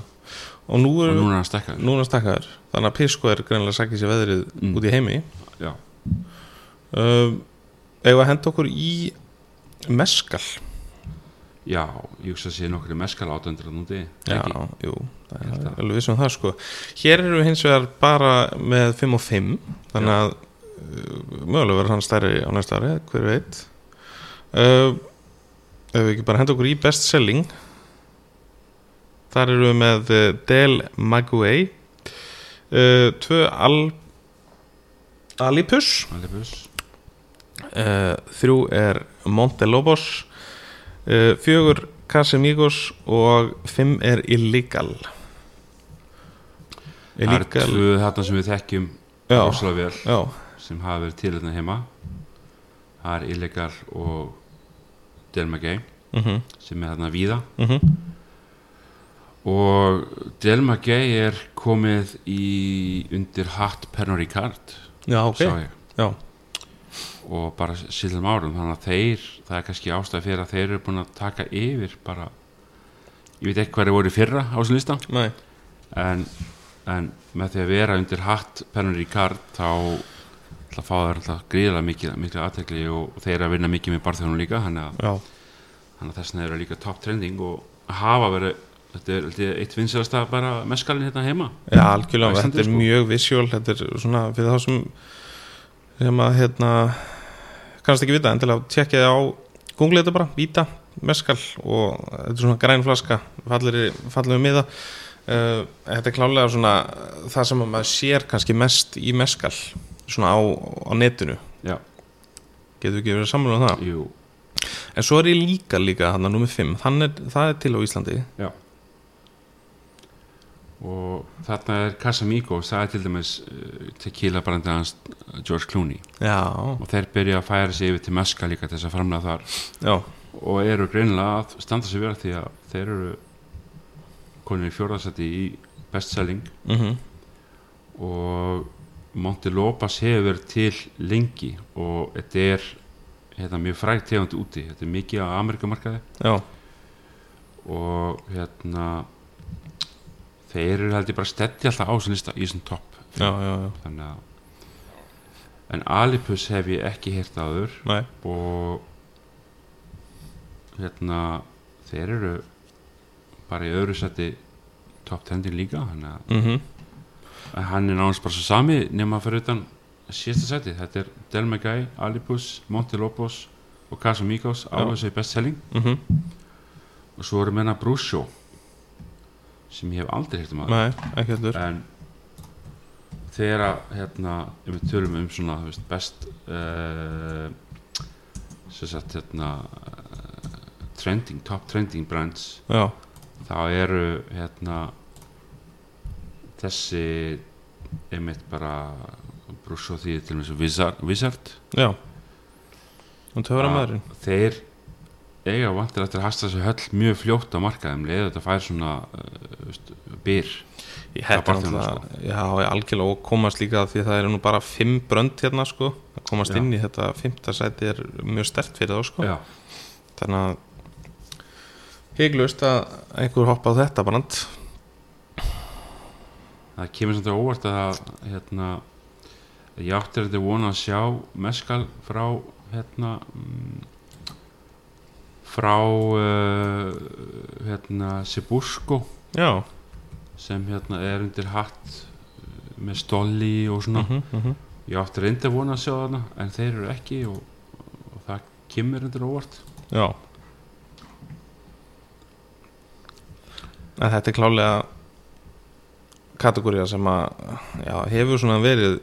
og nú er hann stakkaður þannig að Pisco er greinlega að sækja sér veðrið Mm. út í heimi. Já, uh, Eða að henda okkur í meskal já, ég hugsa að sé nokkri meskal átöndur að núti Já, jú, það er að- alveg vissum það sko. Hér eru við hins vegar bara með 5 og 5 þannig að uh, mögulega verður hann stærri á næsta ári, hver veit. Uh, Ef við ekki bara henda okkur í best selling Þar eru við með uh, Del Maguey uh, Tvö Al Alipus. Buss. uh, Þrjú er Montelobos uh, Fjögur Casamigos og fimm er Illegal. Það eru Illegal tvö þarna sem við þekkjum já, sem hafa verið til hérna heima. Það er Illegal og Delmagay mhm, sem er þarna víða. Mhm og Delmagay er komið í undir hatt Pernod Ricard Já, ok, sá ég. Já, og bara síðan árum þannig að þeir, það er kannski ástæð fyrir að þeir eru búin að taka yfir bara ég veit ekki hvað þeir voru fyrra á þessum lista en, en með því að vera undir hatt Pernod Ricard þá ætla að fá þeir alltaf gríðilega mikið, mikið aðtekli og, og þeir eru að vinna mikið með barþjónum líka þannig að, að þess vegna eru líka top trending og hafa verið þetta er, þetta er eitt vinsalasta bara meskalinn hérna heima. Já, algjörlega Þetta er sko. mjög visual, þetta er svona fyrir þá sem sem að hérna kannast ekki vita, endilega tjekkið á googlið þetta bara, víta, meskal og þetta er svona græn flaska fallir, fallir miða. Uh, þetta er klálega svona það sem að maður sér kannski mest í meskal svona á, á netinu. Já, getur ekki verið sammála um það? Jú, en svo er ég líka líka hann að nummer 5 Þannig, það er til á Íslandi. Já og þarna er Casamigos það er til dæmis uh, tequila brandið hans George Clooney. Já, og þeir byrja að færa sig yfir til meska líka til þess að framlega þar. Já, og eru greinilega að standa sig vera því að þeir eru konir í fjórðarsætti í bestselling. Mhm. Og Monte Lopez hefur til lengi og þetta er hérna, mjög frægt tegund úti. Þetta er mikið á Amerikamarkaði já, og hérna þeir eru held ég bara steddi alltaf á þessum lista í þessum topp. Þannig að en Alipus hef ég ekki heyrt áður. Næ og hérna þeir eru bara í öðru seti top 10 líka mhm. En hann er náttúrulega bara svo sami nema fyrir utan síðasta seti þetta er Del Maguey, Alipus, Monte Lopos og Casamigos á þessu bestselling mhm. Og svo erum við Brúsjó sem ég hef aldrei hirt um að nei, ekki heldur. En þegar að hérna, ef við tölum um svona þú veist, best uh, sem sagt hérna uh, trending, top trending brands já, þá eru hérna þessi einmitt bara brús og því til og með Wizard, Wizard. Já. Og töfra að maðurinn. þeir eiga vantir eftir að hasta þessu höll mjög fljótt á markaðum leður þetta fær svona uh, byr Ég hætti náttúrulega, já, algjörlega og komast líka því að það eru nú bara fimm brönd hérna, sko, að komast Já. inn í þetta fimmta sæti er mjög stert fyrir þá, sko, Já. þannig að hygglust að einhver hoppa á þetta brand, það kemur samt að óvart að hérna ég átti þetta vona að sjá meskal frá hérna mm, frá uh, hérna Sibursko já, sem hérna er undir hatt uh, með stolli og svona. Mhm, mhm, ég átti reynda vona að sjá þarna en þeir eru ekki og, og það kemur undir óvart. Já, að þetta er klálega kategóriða sem að, já, hefur svona verið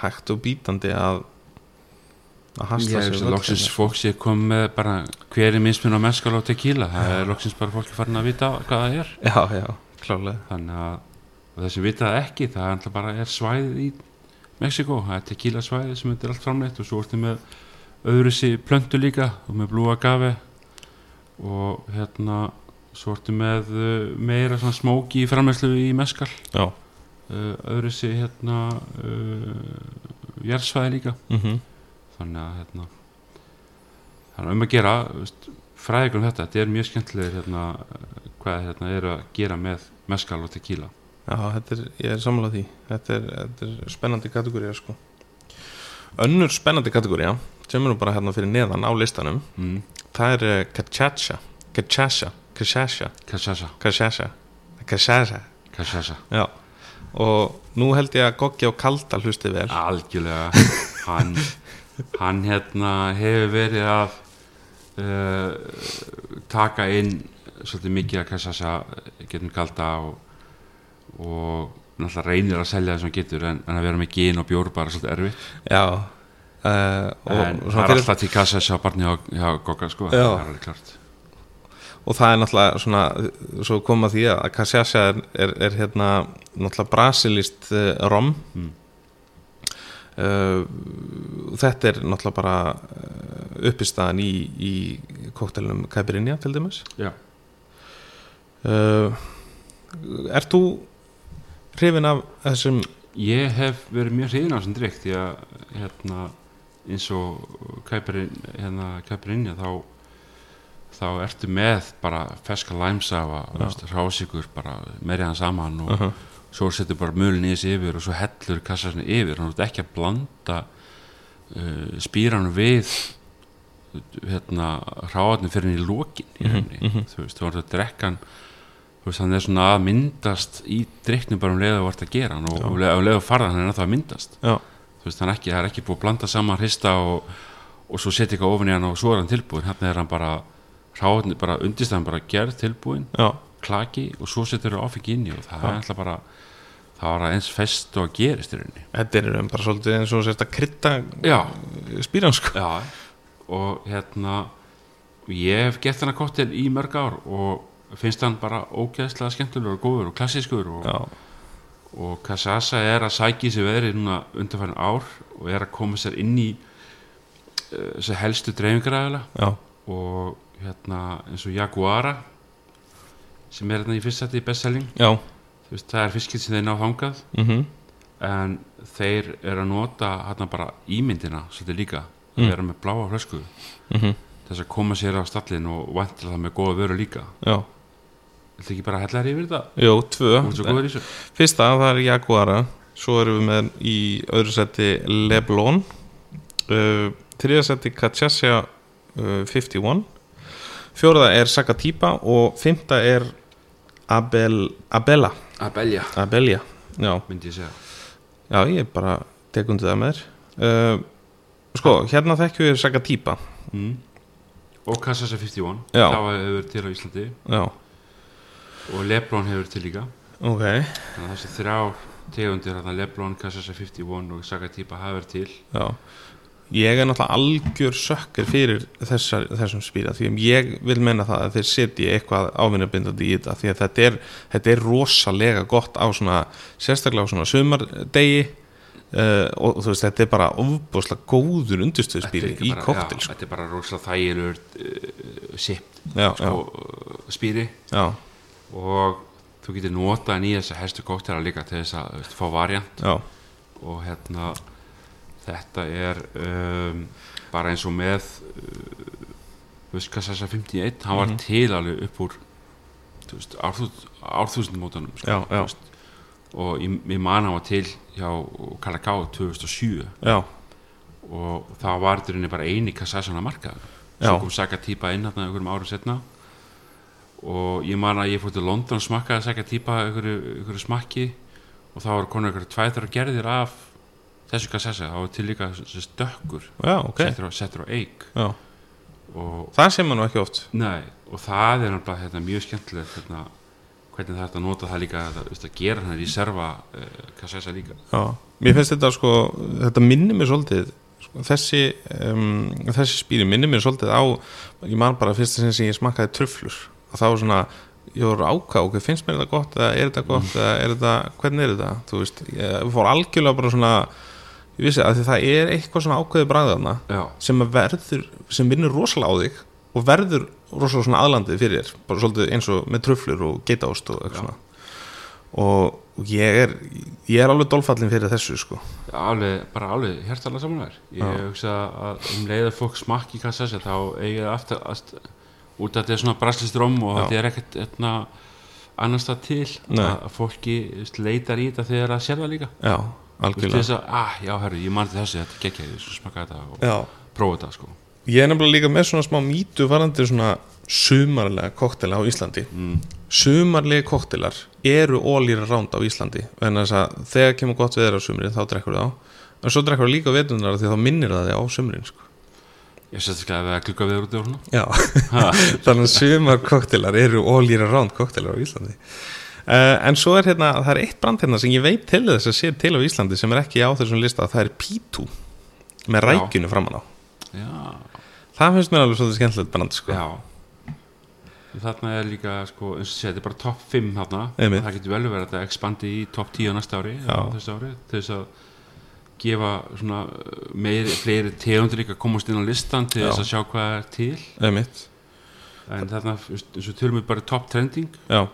hægt og bítandi að að hasla ég sig veist völl að loksins hérna. fólk sé komið með bara hver er mismun á meskal og tequila? Það er loksins bara fólki farin að vita hvað það er. Já, já, klálega þannig að þessi vitað ekki, það er bara er svæðið í Mexiko það er tequila svæðið sem er allt framleitt og svo ertu með öðru sér plöntu líka og með blue agave og hérna svo ertu með uh, meira svona smóki í framleiðslu í meskal Já, uh, öðru sér hérna uh, jærsvæði líka. Mhm þannig að hérna þannig að um að gera fræðigur um þetta, þetta er mjög skemmtilegir hérna, hvað hérna eru að gera með meskal og tequila. Já, þetta er, ég er sammála því. Þetta er, þetta er spennandi kategóri sko. Önnur spennandi kategóri sem er nú bara hérna fyrir neðan á listanum mm. það er uh, Cachacha Cachacha Cachacha Cachacha og nú held ég að Goggi á Kalda hlusti vel. Algjörlega. Hann, hann hérna hefur verið að uh, taka inn svolítið mikið að cachaça getum kalda og, og náttúrulega reynir að selja það sem hann getur en, en að vera með gin og bjór bara svolítið erfitt. Já uh, og, en það er alltaf til cachaça barni hjá Gogga sko, það er alveg klart og það er náttúrulega svona svo koma því að Cachacha er, er, er hérna náttúrulega brasilist uh, rom. Mm. Uh, þetta er náttúrulega bara uh, uppistaðan í, í koktelunum Caipirinha til dæmis Já. uh, Er þú hrifin af þessum Ég hef verið mjög hrifin á þessum drikk því að hérna, eins og kæpirinn hérna, kæpirinn þá þá ertu með bara ferska læmsafa, rásíkur bara meiriðan saman og uh -huh. Svo setur bara mölin í þessi yfir og svo hellur kassasinu yfir. Og þú ert ekki að blanda uh, spýranum við hérna hráðinu fyrir í lokin í rauninni, mhm. þú veist, þú ert að drekka hann þú veist, hann er svona að myndast í drikknum bara um leið að þú ert að gera hann og um leið, um leið að farða hann er að myndast. Já, þú veist, hann er ekki, það er ekki búið að blanda saman hrista og, og svo setja eitthvað ofan í hann og svo er hann tilbúin, hérna er hann bara hráðinu, bara undistæðan bara gerð tilbúin já, klaki og svo setur það áfengi inn í og það Já. er alltaf bara það var eins fest og gerist í rauninni. Þetta er bara svolítið eins og sérst að krydda já, spýran sko. Já. Og hérna ég hef gert hann að kottel í mörg ár og finnst hann bara ógeðslega skemmtilegur og góður og klassískur og, Já, og Kasasa er að sækja sér veðri núna undanfærin ár og er að koma sér inn í uh, þessi helstu dreifingaræðilega já, og hérna eins og Jaguara sem er hérna í fyrst sætti í bestselling já veist, það er fiskir sem þeir ná þangað. Mhm. En þeir eru að nota hérna bara ímyndina svolítið líka Mm. að vera með bláa flösku. Mhm, þess að koma sér á stallin og vantilega það með góða vöru líka. Já, Viltu ekki bara hella þér yfir þetta? jú, tvö. Fyrsta, það er Jaguara. Svo erum við með í öðru seti Leblon. Uh, Þriða seti Cachaça uh, 51 Fjóraða er Sakatipa og fymta er Abel, Abella Að belja Abelia, já, myndi ég segja. Já, ég er bara tekundi það með þér. Uh, Sko, hérna þekkjum við Sakatipa mm. og Kassasa 51 Já. það hefur til á Íslandi. Já, og Leblon hefur til líka. Ok. Þannig að þessi þrjár tegundir þarna Leblon, Kassasa 51 og Sagatipa hafa verið til. Já, ég er náttúrulega algjör sökkar fyrir þessar, þessum spýra því að ég vil menna það að þeir setji eitthvað ávinnabindandi í þetta því að þetta er, þetta er rosalega gott á svona, sérstaklega á svona sumardegi uh, og þú veist, þetta er bara ofbúslega góður er í koktel sko. þetta er bara rosalega þægilegur uh, sipt sko, uh, spýri. Já, og þú getur notað hann í þessa herstu kóktela líka til þess að fá variant. Já, og hérna þetta er um, bara eins og með uh, þess að 51 hann var til alveg upp úr árþúsundmótanum sko, og ég, ég man hann var til hjá Kalagá 2007 já, og það var þetta bara eini kassasana markað Já. svo kom Saga Típa inn hérna einhverjum árum setna og ég man að ég fór til London og smakkaði Saga Típa einhverju, einhverju smakki. Og þá var konar einhverju tvæður gerðir af þessu kassasa, það var til líka stökkur já, ok. settur settur á já. og, það sé maður ekki oft. Nei, og það er náttúrulega hérna, mjög skemmtilegt hérna, hvernig það er hægt að nota það líka að, að gera hann í serva uh, kassasa líka. Já, mér finnst þetta sko þetta minnir mér svolítið sko, þessi, um, þessi spýri minnir mér svolítið á ég man bara fyrst sem ég smakkaði tröflur og það var svona, ég voru ákvað ok, finnst mér þetta gott, eða er þetta gott eða er þetta, hvernig er þetta, þú veist ég fór algjörlega bara svona ég vissi að það er eitthvað svona ákveði bræðana já, sem verður, sem vinnur rosalega á þig og verður rosalega svona aðlandið fyrir þér, bara svolítið eins og með tröflur og geitaost og Já. eitthvað svona og, og ég er ég er alveg dolfallin fyrir þessu sko alveg, bara alveg hjertalega samanlegar ég Já. hugsa að um leið að fólk smakki kassasa þá eigi það aftur að, út að þetta er svona braslistróm og Já. þetta er ekkert etna, annars það til Nei. að, fólki leitar í þetta þegar það sér það líka já, algjörlega. Þess að, ah, já herru, ég mann til þessu þetta gekkja svo smakka þetta og já. prófa þetta sko. Ég er nefnilega líka með svona smá mýtu varandi svona sumarlega koktela á Íslandi. Mm. sumarlega koktelar eru ólýra ránd á Íslandi. En þess að þegar kemur gott veður á sumrin þá drekkur það á. En svo drekkur það líka vetunar því þá minnir það þig á sumrin sko. ég sést ekki að við að klukka við út og svona. Já. Þannig að sumar koktelar eru ólýra ránd koktelar á Íslandi uh, en svo er hérna, það er eitt brand hérna sem ég veit til þess að sé til á Íslandi sem er ekki á þessum lista, það er P2 með rækjunu framan á. Já, það finnst mér alveg svolítið skemmtilegt brand sko. já. Þarna er líka sko, eins og sé, þetta er bara topp 5 þarna. Einmitt. það getur vel verið að expandi í topp 10 á næsta ári til þess að gefa svona meiri, fleiri tegundir líka að komast inn á listan til þess að sjá hvað er til. Einmitt. en þarna, eins og tölum við bara topp trending. Já,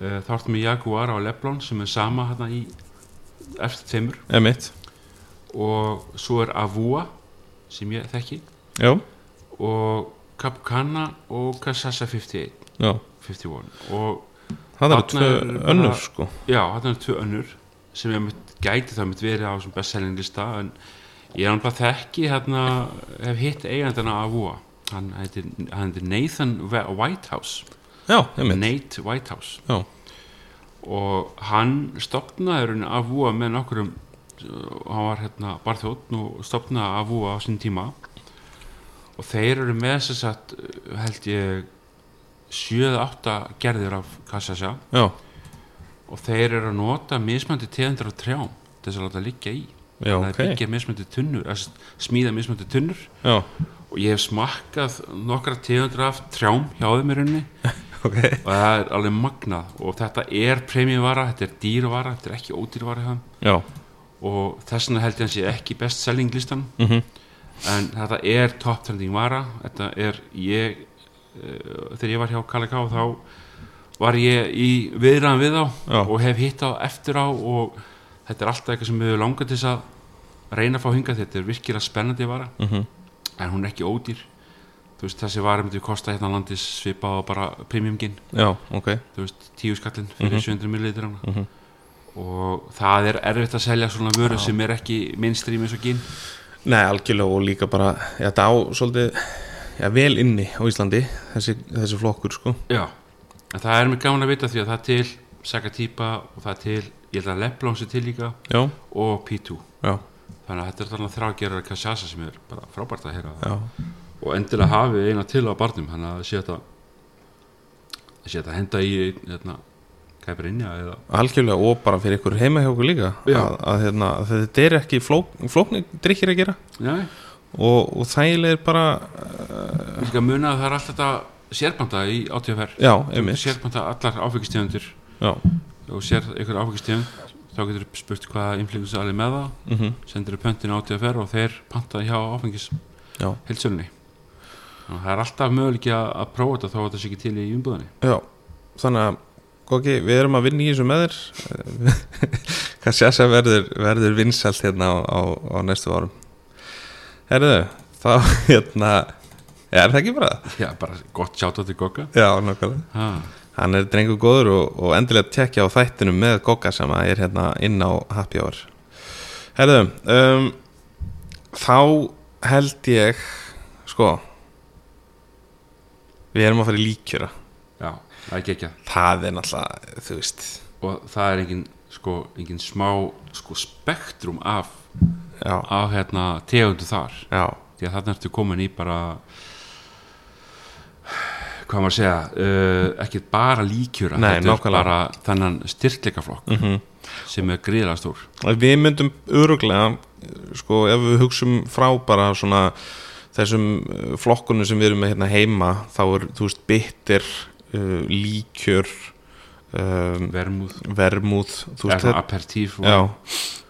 þá ertum við Jaguar á Leblon sem er sama hérna í eftir tveimur. Emitt og svo er Avua sem ég þekki. Já, og Capcana og Casasa 51 já, 51 og það tvö er bara- önnur sko. Já, þetta er tvö önnur sem ég mitt, gæti það mitt verið á sem bestselling lista en ég er náttúrulega þekki hérna, hef hitt eigandana Avua hann heitir, hann heitir Nathan Whitehouse já, Nate Whitehouse. Já, og hann stopnaði rauninni Avua með nokkurum uh, hann var hérna barþjótt og stopnaði Avua á sín tíma. Og þeir eru með þess að held ég 7-8 gerðir af kassasja og þeir eru að nota mismöndi tegundur af trjám þess að láta liggja í. Já, það er ok. byggja mismöndi tunnur smíða mismöndi tunnur. Já, og ég hef smakkað nokkra tegundur af trjám hjá þeim í rauninni ok, og það er alveg magnað. Og þetta er premjuvara, þetta er dýruvara þetta er ekki já. Og þess vegna held ég að hann sé ekki best selling listan mhm, en þetta er top trending vara. Þetta er ég uh, þegar ég var hjá Kallega þá var ég í viðræðan við þá Já. og hef hitt á eftir á og þetta er alltaf eitthvað sem við langar til að reyna að fá hingað. Þetta er virkilega spennandi vara. Mhm, en hún er ekki ódýr þú veist þessi vara myndi kosta hérna landis svipað á bara premiumgin. Já, ok. Þú veist tíu skallin fyrir Mhm. 700 millilitra Mhm. og það er erfitt að selja svona vöru Já. sem er ekki mainstream eins og gin. Nei, algjörlega og líka bara já, þetta á svolítið já, vel inni á Íslandi þessi, þessi flokkur sko. Já, en það er mér gaman að vita því að það er til Sagatýpa og það er til, ég held að Leblon sé til líka Já, og P2 já, þannig að þetta er þarna þrágerar Kassasa sem er bara frábært að heyra já, og endilega hafi eina til á barnum þannig að sé þetta sé þetta henda í hérna, kæprinja eða algjörlega og bara fyrir ykkur heima hjá okkur líka að, að, hérna, að þetta er ekki flók, flóknir drikkir að gera. Nei, og, og þægilegir bara við líka muna að það er alltaf þetta sérbanda í átíðaferð sérbanda allar áfengistegundir. Já, og sér einhver áfengistegund þá getur þú spurt hvaða inflingus alveg með það. Mm sendir pöntin átíðaferð og þeir panta hjá áfengis heilsölunni það er alltaf möguleiki að, prófa þetta þó að þetta sé ekki til í umbúðinni. Já þannig að Góki, við erum að vinna í þessu með þér. Hvað sérsa verður, verður vinsælt hérna á, á, á næstu árum? Herðu, þá hérna er það ekki bara? Það? Já, bara gott sjátt á til Gokka Já, nákvæmlega. Ha. Hann er drengur góður og, og endilega tekja á þættinum með Gokka sem er hérna inn á Happy Hour. Herðu, um, þá held ég sko við erum að fara í líkjöra. Já, það er ekki ekki það er náttúrulega, þú veist. Og það er engin, sko, engin smá sko, spektrum af, já, af hérna, tegundu þar. Já, því að þarna ertu komin í bara hvað maður að segja uh, ekki bara líkjura Nei, þetta er nákvæmlega. bara þennan styrkleikaflokk mm sem er gríðlega stór. Við myndum öruglega sko, ef við hugsum frá bara svona þessum uh, flokkunum sem við erum með hérna heima þá er, þú veist, bitter uh, líkjör um, vermúð, vermúð veist, apertíf Já,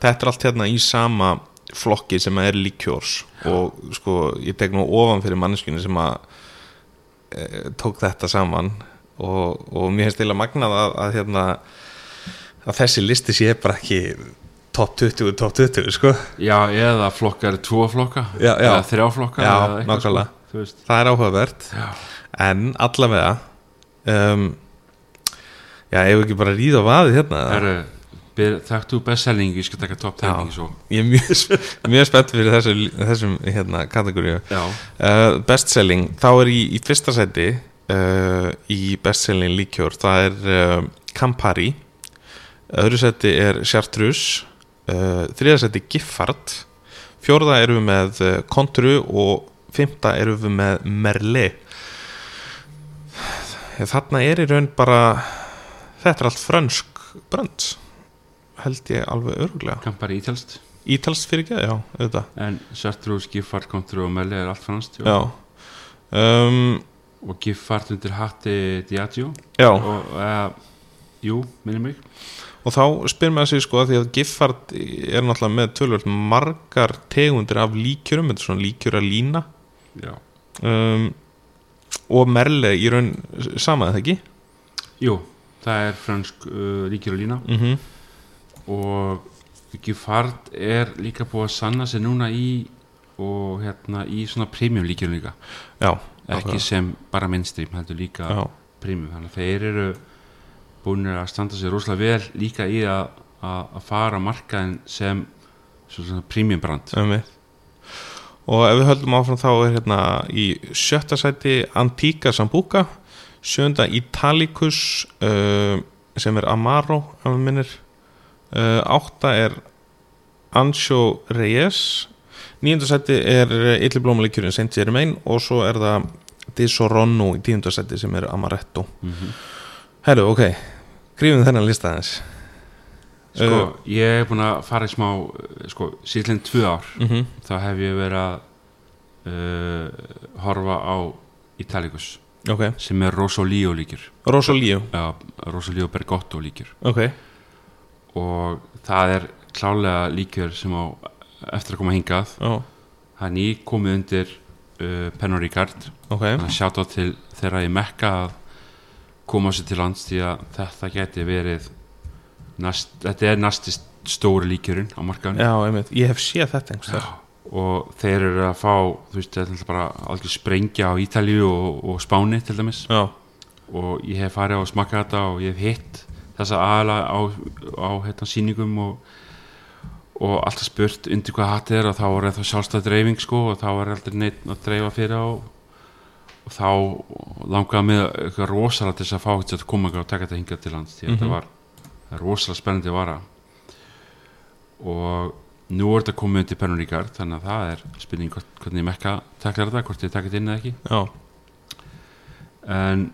þetta er allt hérna í sama flokki sem er líkjórs og sko, ég tek nú ofan fyrir manneskunni sem að e, tók þetta saman og, og mér til að magnað að, að hérna að þessi listi sé bara ekki top 20, top 20, sko. Já, eða flokkar tvo flokka Já, já. eða þrjá flokka Já, eða sko, það er áhugavert. Já, en allavega um, já, ef ekki bara ríða á vaðið hérna? Heru, Þakkt þú bestselling, ég skal taka top 10 svo. ég er mjög, mjög spennt fyrir þessu, þessum hérna, kategóriu Já, uh, bestselling, þá er í, í fyrsta seti uh, í bestselling líkjór, það er uh, Campari. Öðru seti er Chartreuse uh, þriða seti Giffard. Fjórða erum við með uh, Contru og fymta erum við með Merlet þarna er í raun bara þetta er allt frönsk brönd held ég alveg örgulega kampari ítalst Ítalst fyrir ekki, já, auðvitað. En Sartrús, Giffard, Kontru og Melli er allt franskt. Já. Um, Og Giffard undir hatti Diageo. Já, og, uh, Jú, minnum mig og þá spyr maður sig sko að því að Giffard er náttúrulega með tölvöld margar tegundir af líkjörum, þetta er svona líkjöra lína. Já, um, og Merle í raun sama, eða ekki? Jú, það er fransk uh, líkir og lína. Mm -hmm. og Giffard er líka búið að sanna sig núna í og hérna í svona premium líkir líka. Já, ekki sem bara mainstream heldur líka já, premium. Þannig að þeir eru búin að standa sér rosalega vel líka í að, að, að fara markaðin sem svona, svona premium brand. Um og ef við höldum áfram þá er hérna í sjötta sæti Antica Sambuca sjönda Italicus uh, sem er Amaro ef maður minnir. Uh, átta er Ancho Reyes nýjunda sæti er Illiblómalikjurinn Saint Germain og svo er það Disoronno í tíunda sæti sem er Amaretto. Mm -hmm. Herru, ok, grífum þennan lista aðeins. Sko, ég hef búin að fara í smá uh, sko, síðan tvö ár mm -hmm. þá hef ég verið að uh, horfa á Italicus Ok, sem er Rosolio líkjur. Rosolio ja, Rosolio Bergotto líkjur. Ok, og það er klálega líkjur sem á eftir að koma hingað. Já, það er ný komið undir uh, Pernod Ricard. Ok. Þannig að sjátt á til þeirra í Mekka að koma sér til lands því að þetta geti verið næst, þetta er næsti stóri líkjurinn á markaðinu Já, einmitt, ég hef séð þetta einhvers og þeir eru að fá þú veist, þetta er bara algjör sprengja á Ítalíu og, og Spáni til dæmis. Já, og ég hef farið á að smakka þetta og ég hef hitt þessa aðala á, á hérna, sýningum og, og alltaf spurt undir hvað hattið er og þá er það sjálfstæð dreifing sko og þá er aldrei neitt að dreifa fyrir á og þá langaði mig eitthvað rosalega til þess að fá þetta að koma og taka þetta hingað til lands því að Mhm. þetta var það er rosalega spennandi vara og nú er þetta komið undir Pernod Ricard þannig að það er hvort, hvernig Mekka taklar þetta, hvort þið takit inn eða ekki já, en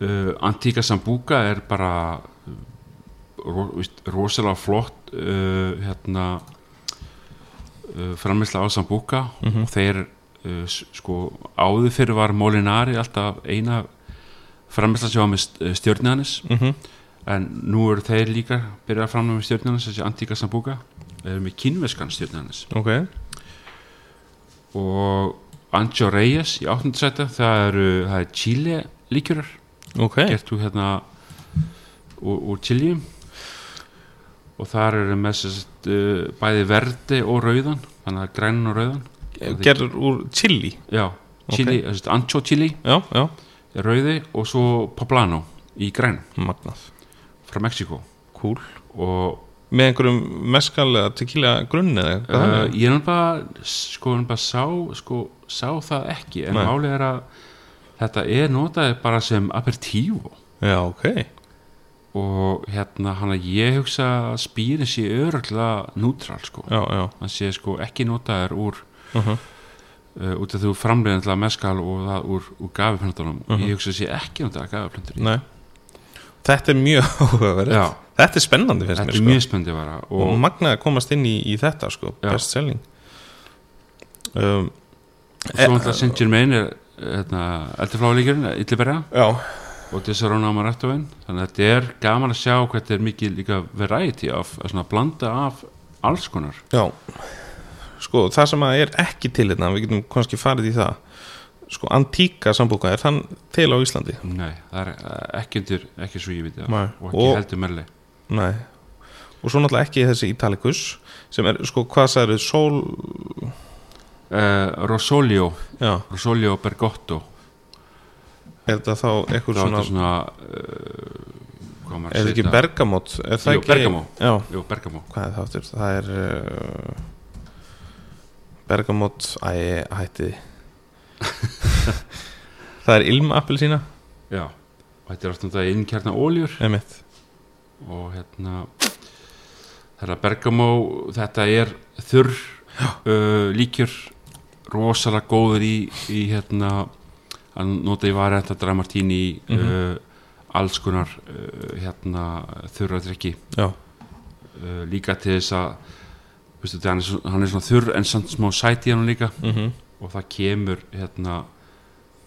uh, Antíka Sambuca er bara uh, ro, víst, rosalega flott uh, hérna uh, framleysla á Sambuca Mhm. og þeir sko áður fyrir var Molinari alltaf eina framleysla sem var með stjórniðanis mhm, en nú eru þeir líka byrjað að framlega með stjórniðanis þessi Antíka Sambuca. Eða með kínveskan stjórniðanis ok. Og Anjo Reyes í 8. seti það eru, það er Chile líkjurar ok, gert úr hérna úr, Chile. Og þar eru með sérst, uh, bæði verdi og rauðan þannig að grænan og rauðan gerður úr chili. Já, chili, okay. ancho chili. Já, já, rauði og svo poblano í græn magnað, frá Mexiko cool. Og með einhverjum meskal eða tequila grunni eða uh, ég er náttúrulega sko, náttúrulega sá, sko, sá það ekki. En málið er að þetta er notaði bara sem aperitivo. Já, ok, og hérna hann að ég hugsa að spýrin sé öruglega nútral sko. Já, já. Hann sé sko ekki notaður úr uh -huh. uh, út af til að meskal og það úr, úr gafiplöntunum Mhm. ég hugsa að sé ekki notaður gafiplöntur í. Nei. Þetta er mjög áhugaverð. Þetta er spennandi þetta mér er sko. mjög spennandi bara og, og, magnað að komast inn í, í þetta sko, best selling. Um, og svo náttúrulega Saint Germain er hérna, eldurfláðlíkjurinn, Illiberja já, og Desarona Amarettovin þannig að þetta er gaman að sjá hvað þetta er mikið líka variety af, að svona blanda af alls konar. Já sko, það sem að er ekki til hérna við getum kannski farið í það sko, antíka sambúka, er þann til á Íslandi? Nei, það er eh, ekki undir, ekki svo ég Nei. og ekki Og- heldur merli Nei. Og svo náttúrulega ekki þessi Italicus sem er, sko, hvað sagður sól, uh, Rosolio. Já, Rosolio Bergotto. Er þetta þá eitthvað það svona, svona uh, er þetta ekki Bergamot? Er það Jú, ekki, Bergamo. já, Jú, Bergamo. Hvað er það aftur, það er uh, Bergamot æ, hætti. Það er ilmappelsína. Já, og þetta er alltaf þetta innkjarna óljur emitt, og hérna þeirra Bergamo þetta er þurr uh, líkjur rosalega góður í, í hérna að nota í vari þetta dramartíni í Mhm. uh, alls konar uh, hérna þurra drikki já, uh, líka til þess að veistu, hann, er hann er svona þurr en samt smá sæti hann líka. Mhm. Og það kemur hérna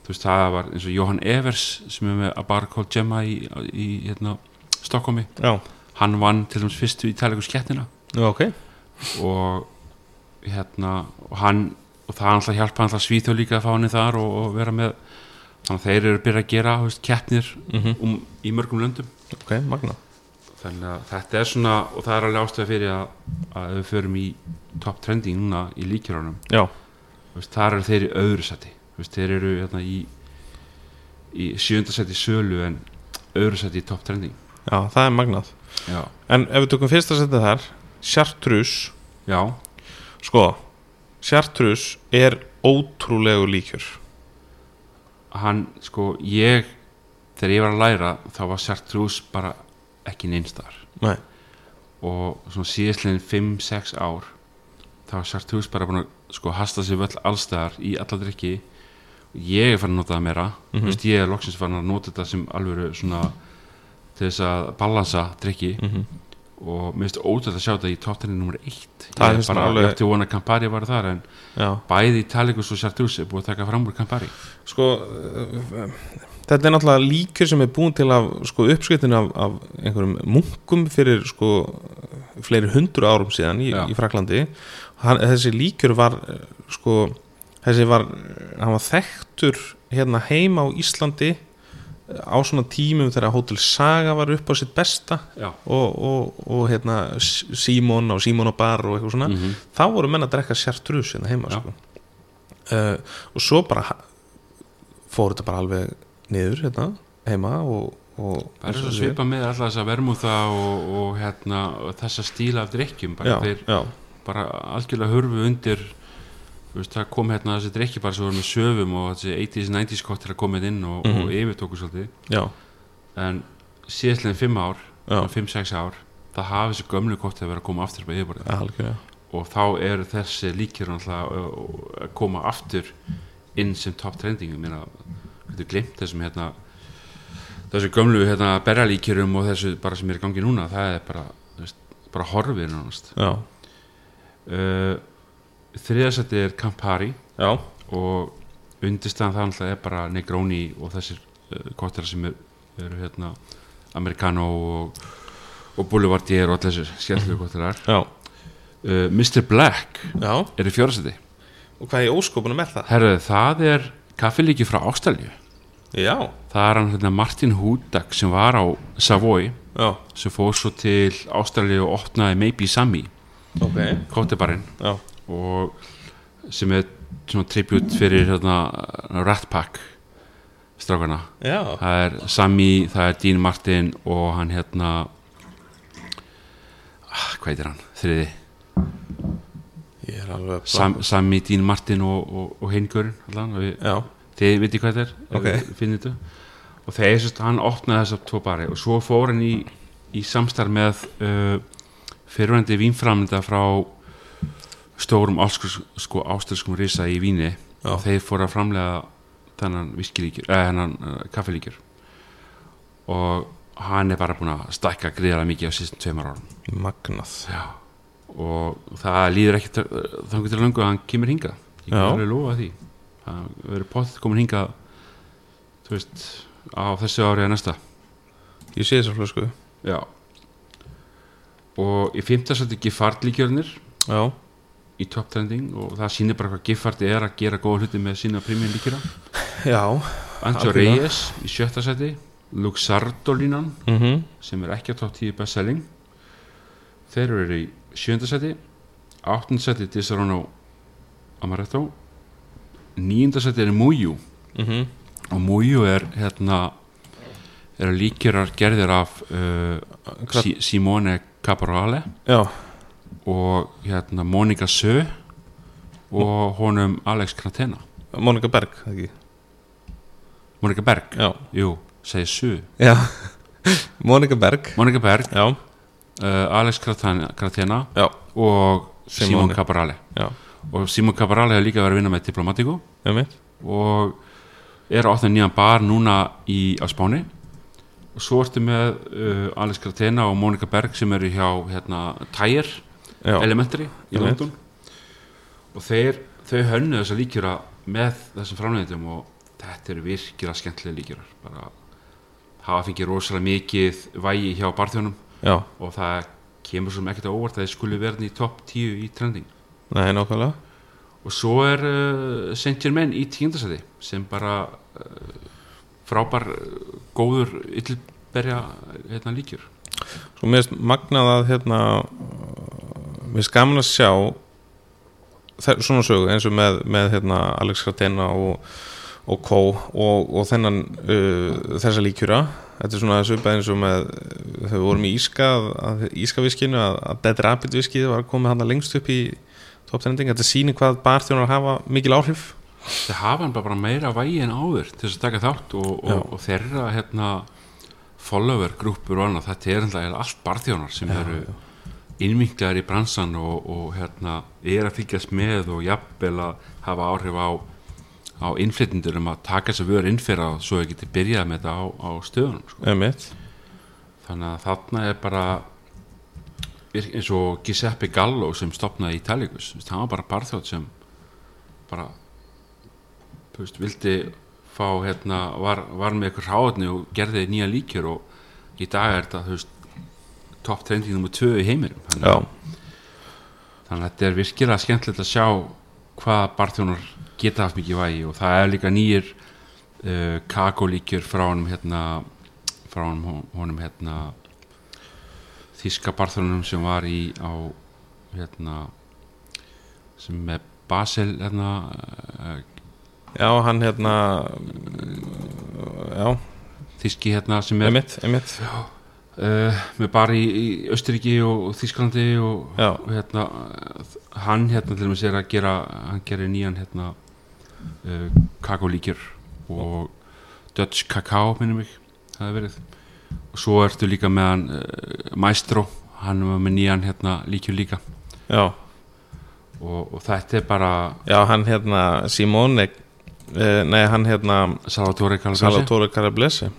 þú veist það var eins og Johan Evers sem er með að bara called Gemma í, í hérna Stokkómi hann vann til dæmis fyrstu í tæleikus kettina já, ok. Og hérna og hann og það alltaf hjálpa alltaf svíþjóð líka að fá hann í þar og, og vera með. Þannig að þeir eru að byrja að gera keppnir mhm, um, í mörgum löndum. Ok, magna þannig að þetta er svona og það er alveg ástæða fyrir að, að við förum í top trending núna í líkjörunum þar eru þeir í öðru seti veist, þeir eru hérna, í, í sjönda seti sölu en öðru seti í top trending. Já, það er magnað. Já, en ef við tökum fyrsta setið þar já, sko Chartreuse er ótrúlegu líkjur hann sko ég þegar ég var að læra þá var Chartreuse bara ekki neinstar nei, og svona síðastlegin 5-6 ár þá var Chartreuse bara búin að sko hasta sig völl allstæðar í alla drikki ég er farin að nota það meira. Mm Mhm. veist, ég er loksins farin að nota þetta sem alvöru svona til þess að balansa drikki mhm. Og mér finnst ótrúlega að sjá þetta í tóttinni nummer 1 Það er bara, alveg- ætti vona Campari var þar en Já, bæði Italicus og Chartreuse er búið að taka fram úr Campari. Sko uh, þetta er náttúrulega líkur sem er búin til af sko, uppskritin af, af einhverjum munkum fyrir sko fleiri hundru árum síðan í, í Fraklandi hann, þessi líkur var sko þessi var, var þekktur hérna heima á Íslandi á svona tímum þegar Hotel Saga var upp á sitt besta og, og, og hérna Simon og Simon og Bar og eitthvað svona. Mm þá voru menn að drekka Chartreuse hérna heima sko. uh, og svo bara fór þetta bara alveg niður hérna heima og, og það er svo svipa með alltaf þessa vermúða og, og, hérna, þessa stíla af drikkjum bara, já, þeir já, bara algjörlega hurfu undir veist, það kom hérna þessi drikki bara sem voru með söfum og þessi 80s, 90s kottir að koma inn og, Mhm. og yfirtóku svolítið. Já, en síðastlegin 5 ár já, 5-6 ár það hafi þessi gömlu kottir að vera að koma aftur á yfirborðið. Algjörlega. Og þá eru þessi uh, að koma aftur inn sem top trending ég meina, getur glimt þessum hérna þessu gömlu hérna berjalíkjurum og þessu bara sem er í gangi núna. Það er bara, veist, bara horfið uh, þriðasætti er Campari já, og undirstæðan það náttúrulega er bara Negroni og þessir uh, kottar sem er, eru hérna Americano og, og Boulevardier og allir þessir skemmtilegu kottar já, uh, Mr. Black já. er í fjórasætti og hvað í óskopunum er það? herru það er kaffilíki frá Ástralju já, það er hann hérna Martin Hudak sem var á Savoy já, sem fór svo til Ástralju og opnaði Maybe Sammy ok. kótebarinn já, og sem er svona tribut fyrir hérna, Rat Pack strákarna já, það er Sammy, það er Dean Martin og hann hérna ah, hvað heitir hann, þriði. Er Sam, Sammy, Dean Martin og, og, og Heingurinn allan, og við, já, þið viti hvað þetta er? Ef Ok. þið finnið þetta? Og þegar hann opnaði þessar tvo bari og svo fór hann í, í samstarf með uh, fyrirvændi vínframlinda frá stórum sko, ástölskum risa í víni. Já. og þeir fóru að framlega þennan eða hennan uh, og hann er bara búin að stækka gríðarlega mikið á síðan tveimar árum. Magnað. Já. og það líður ekkert uh, þannig til löngu að hann kemur hingað. Ég kan alveg lofa því það verður potið komin hingað þú veist á þessu ári eða næsta. Ég sé þessar flösku já. Og í fymta sætti Giffard líkjörnir já, í top trending og það sýnir bara hvað Giffard er að gera góða hluti með sína premium líkjöra já Algjörlega. Reyes í sjötta sætti Luxardo línan mhm, sem er ekki á top 10 best selling. Þeir eru í sjönda seti áttunda seti Disaronno Amaretto nýjunda seti er Muju mhm. Og Muju er hérna eru líkjörar gerðir af uh, Si Simone Caporale. Já, og hérna Monika Sö. Og honum Alex Kratena Monika Berg ekki? Monika Berg, já, jú, segir Sö. Já. Monika Berg. Monika Berg, já, uh, Alex Kratena, Kratena og Simon Simone. Caporale. Já og Simon Caporale hefur líka verið að vinna með Diplomatico. Mitt og er á opnað nýjan bar núna í, á Spáni. Og svo ertu með uh, Alex Gratena og Monika Berg sem eru hjá hérna, Tyre já, Elementary í. London. Og þeir, þau hönnu þessa líkjura með þessum framleitum og þetta eru virkilega skemmtilega líkjurar bara hafa fengið rosalega mikið vægi hjá barþjónum. Og það kemur svo ekkert á óvart að þeir skuli verða í topp 10 í trending nei, nákvæmlega. Og svo er uh, Saint Germain í tíundasæti sem bara uh, frábær uh, góður yllberja hérna, líkjur Svo mér finnst magnað að hérna mér finnst gaman að sjá þe- svona sögu eins og með, með hérna, Alex Gratena og, og Kó og, og þennan uh, þessa líkjura þetta er svona svipað eins og með við vorum í Íska Ískaviskinu að, að Dead Rapid viskið var komið hann lengst upp í top trending þetta sýnir hvað barþjónar hafa mikil áhrif. Það hafa hann bara meira vægi en áður til þess að taka þátt og, og, og þeirra hérna, follower grúpur og annað þetta er alltaf allt barþjónar sem Já, eru innvinklar í bransan og, og hérna, er að fylgjast með og jafnvel að hafa áhrif á á innflytjendur um að taka þess að vöru innfyrra svo þau geti byrjað með þetta á, á stöðunum sko. Þannig að þarna er bara eins og Giuseppe Gallo sem stopnaði Italicus. Hann var bara barþjótt sem bara veist, vildi fá hérna, var, var með eitthvað ráðni og gerði nýja líkjur og í dag er þetta topp trending nummer 2 í heiminum. Þannig, þannig að þetta er virkilega skemmtilegt að sjá hvað barþjónar geta haft mikið vægi og það er líka nýjir uh, kakólíkjur frá honum hérna frá honum, honum hérna þíska barþjónunum sem var í á hérna sem með Basel hérna uh, já, hann hérna já, þíski hérna sem er emitt, emitt uh, með bara í, í Östuríki og, og Þísklandi og, Já. og hérna hann hérna til dæmis er að gera hann gerir nýjan hérna uh, kakólíkjur og Dutch Kakao minnum mig það hefur verið. og svo ertu líka með hann uh, Maestro. Hann var með nýjan hérna líkjur líka. Já, og, og þetta er bara Já, hann hérna Simone uh, Nei, hann hérna Salvatore Carablesi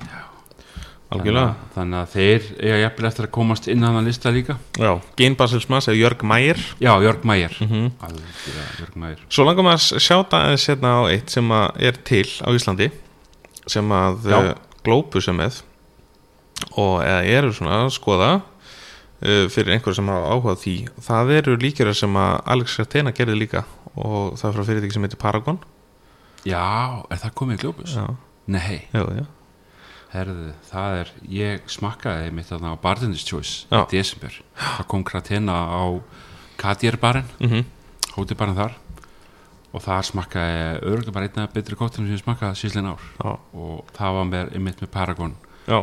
Algjörlega. Þannig, þannig að þeir eiga jafnvel eftir að komast inn á þann lista líka. Já, Gein Baselsmas eða Jörg Mægir já, Jörg Mægir mm -hmm. Algjörlega, Jörg Mægir Svo langar maður að sjáta aðeins hérna á eitt sem að er til á Íslandi sem að Já. uh, Glóbus er með og eru svona að skoða uh, fyrir einhver sem hafa áhugað því. Það eru líkjara sem að Alex Ratena gerði líka og það er frá fyrirtæki sem heitir Paragon. Já, er það komið í glóbus? Já, nei, já, já. Herðu, það er ég smakkaði mitt þarna á Bartenders Choice í desember, það kom Kratena á Kadir barinn mm hótibarinn þar. Og það smakkaði örgulega bara einna betri kóttunum sem ég smakkaði síðan ár. Og það var með, einmitt með Paragon. Já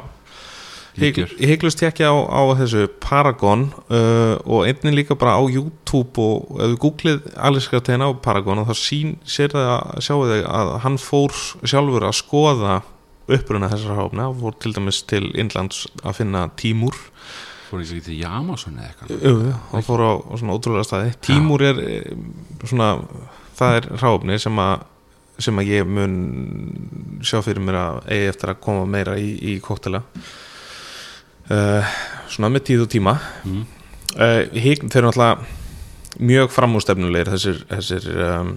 Ég hygglust ekki á, á þessu Paragon uh, og einnig líka bara á YouTube og ef við googlið Alex Ratena á Paragon og þá sín, sér það að sjáu þig að hann fór sjálfur að skoða uppruna þessar hófna og fór til dæmis til Indlands að finna tímúr. Fór ekki til Jamasson eða eitthvað? Hann fór á, svona ótrúlega staði. Tímúr er eh, svona það er ráfni sem að sem að ég mun sjá fyrir mér að eigi eftir að koma meira í, í koktela uh, svona með tíð og tíma. Mm. uh, hík, þeir eru náttúrulega mjög framústefnulegir þessir þessir, um,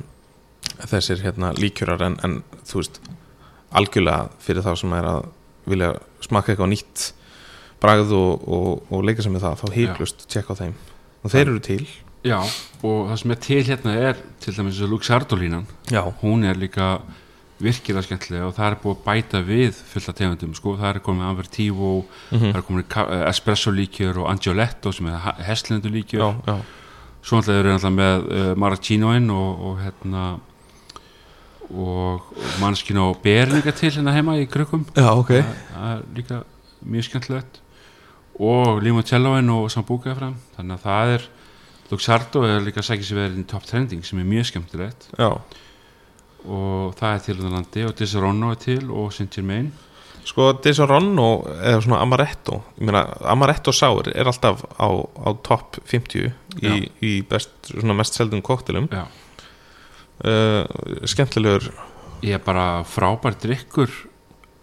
þessir hérna, líkjörar en, en þú veist algjörlega fyrir þá sem er að vilja smakka eitthvað nýtt bragð og, og, og leika sem við það þá híklust tjekka á þeim. Og þeir eru til. Já, og það sem er til hérna er til dæmis Luxardolínan. Hún er líka virkilega skemmtilega og það er búið að bæta við fulla tegundum, sko, það er komið Avertivo, mm það er komið eh, Espresso líkjör og Angioletto sem er hestlendu já, líkjör já, svo náttúrulega eru náttúrulega með uh, Maraschinoin og, og hérna og mannskinn á ber líka til hérna heima í ok. Það, það er líka mjög skemmtilegt. Og limoncelloin og sambuca fram þannig að það er Luxardo er líka að segja sér verið í top trending sem er mjög skemmtilegt. Já, og það er til á landi og Disaronno er til og Saint Germain. Sko Disaronno eða svona Amaretto meina, Amaretto Sour er alltaf á, á top 50 í, í best, svona mest seldum koktelum uh, skemmtilegur. Ég er bara frábær drikkur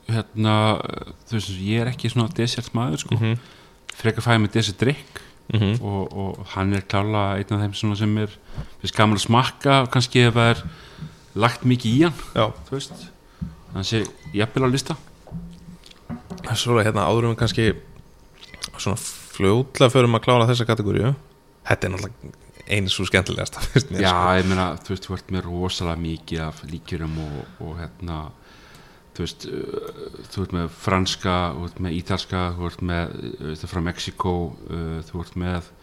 hérna þú veist ég er ekki svona desert maður sko. Mm frekar fæði með desert drikk -hmm. og, og hann er klála einn af þeim sem er gaman að smakka kannski ef það er lagt mikið í hann. Já, þú veist þannig sé jafnvel á lista. Svo hérna áðurum við kannski svona fljótlega förum að klára þessa kategóriu þetta er náttúrulega einu svo skemmtilegasta finnst mér, já sko. ég meina þú veist þú ert með rosalega mikið af líkjurum og, og hérna þú veist uh, þú ert með franska þú ert með ítalska þú ert með uh, þú ert frá Mexiko uh, þú ert með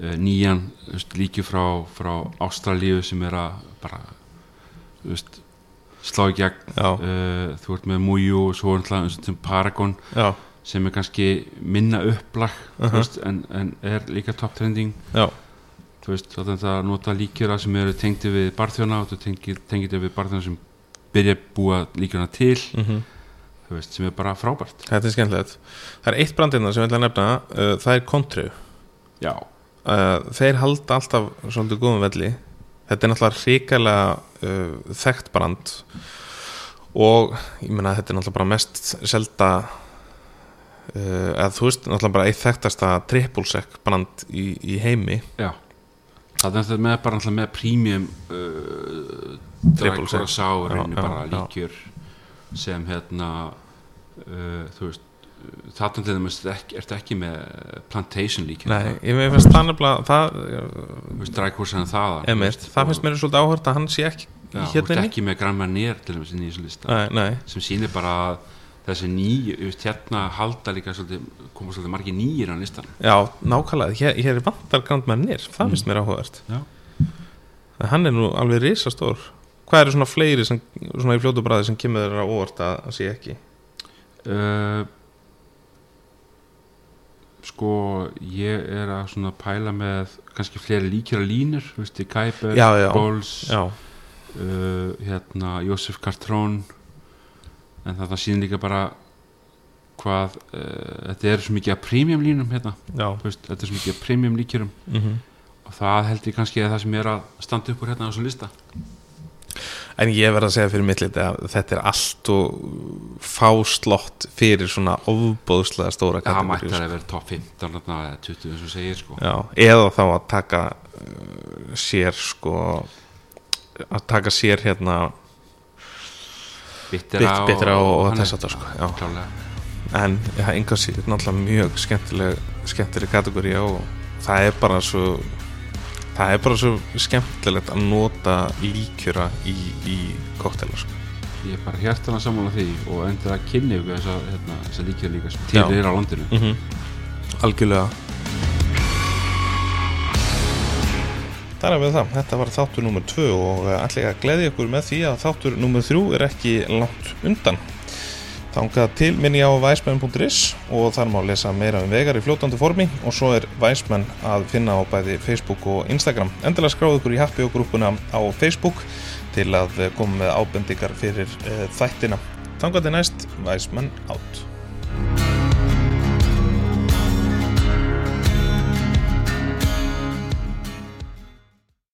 nýjan þú veist, líkju frá, frá Ástralíu sem er að bara veist slá í gegn. Uh, þú ert með Muju og svo sem Paragon já, sem er kannski minna upplag Uh-huh. þú veist, en, en er líka top trending. Já, þú veist, þetta að nota líkjöra sem eru tengdi við barþjóna og þú tengir, tengir við barþjóna sem byrja að búa líkjörna til mm þú veist, sem er bara frábært. Þetta er skemmtilegt. Það er eitt brandina sem ég ætla að nefna uh, það er Contru já, uh, þeir halda alltaf svolítið góðum velli þetta er náttúrulega hrikalega uh, þekkt brand og ég meina þetta er náttúrulega bara mest selda uh, eða þú veist náttúrulega bara eitt þekktasta trippulsek brand í, í heimi já það er þetta með bara alltaf með premium uh, sec. sáurinn Já, já, bara já. líkjör sem hérna uh, þú veist þarna til dæmis ertu ekki, með plantation líkjör Nei, ég finnst það nefnilega það, þú þaðan þú emitt, það finnst mér svolítið áhört að hann sé ekki já, þú hérna ert inni. ekki með Grand Marnier til dæmis í þessu lista. Nei, nei, sem sýnir bara að þessi nýju, þú hérna halda líka svolítið, koma svolítið margir nýjir á listan já, nákvæmlega. Hér, hér er vantar Grand Marnier, það Mm. finnst mér áhugavert. Já. En hann er nú alveg risastór. Hvað eru svona fleiri sem, svona í fljótu bræði sem kemur þeirra óvart að, að sé ekki? Uh, sko ég er að svona pæla með kannski fleiri líkjara línur þú veist, Kæber, Já, já. Bols já, uh, hérna, Jósef Cartrón en það sýnir líka bara hvað uh, þetta er svo mikið að premium línum hérna, veist, þetta er svo mikið að premium líkjörum. Mm og og það held ég kannski að það sem er að standa upp úr hérna á þessu lista En ég verð að segja fyrir mitt liti að þetta er allt og fáslott fyrir svona ofbóðslega stóra það mætti kategóri það að vera top 15 þarna, eða 20 eins og segir sko. Já, eða þá að taka uh, sér sko að taka sér hérna bittera Bit- og- og þess háttar, sko, já. en það er einhvers síður náttúrulega mjög skemmtileg skemmtileg kategóri og það er bara svo það er bara svo skemmtilegt að nota líkjöra í, í koktela sko. ég er bara hjertan að sammála því og endur að kynni ykkur þessa, hérna, þessa líkjör líka sem Já. til er á landinu mm algjörlega Þar er við það, þetta var þáttur nummer 2 og ætla ég að gleði ykkur með því að þáttur nummer 3 er ekki langt undan. Þangað til minni á væsmenn.is og þar má lesa meira um vegar í fljótandi formi og svo er væsmenn að finna á bæði Facebook og Instagram. Endilega skráðu ykkur í happi og grúpuna á Facebook til að koma með ábendingar fyrir uh, þættina. Þangað til næst, væsmenn átt.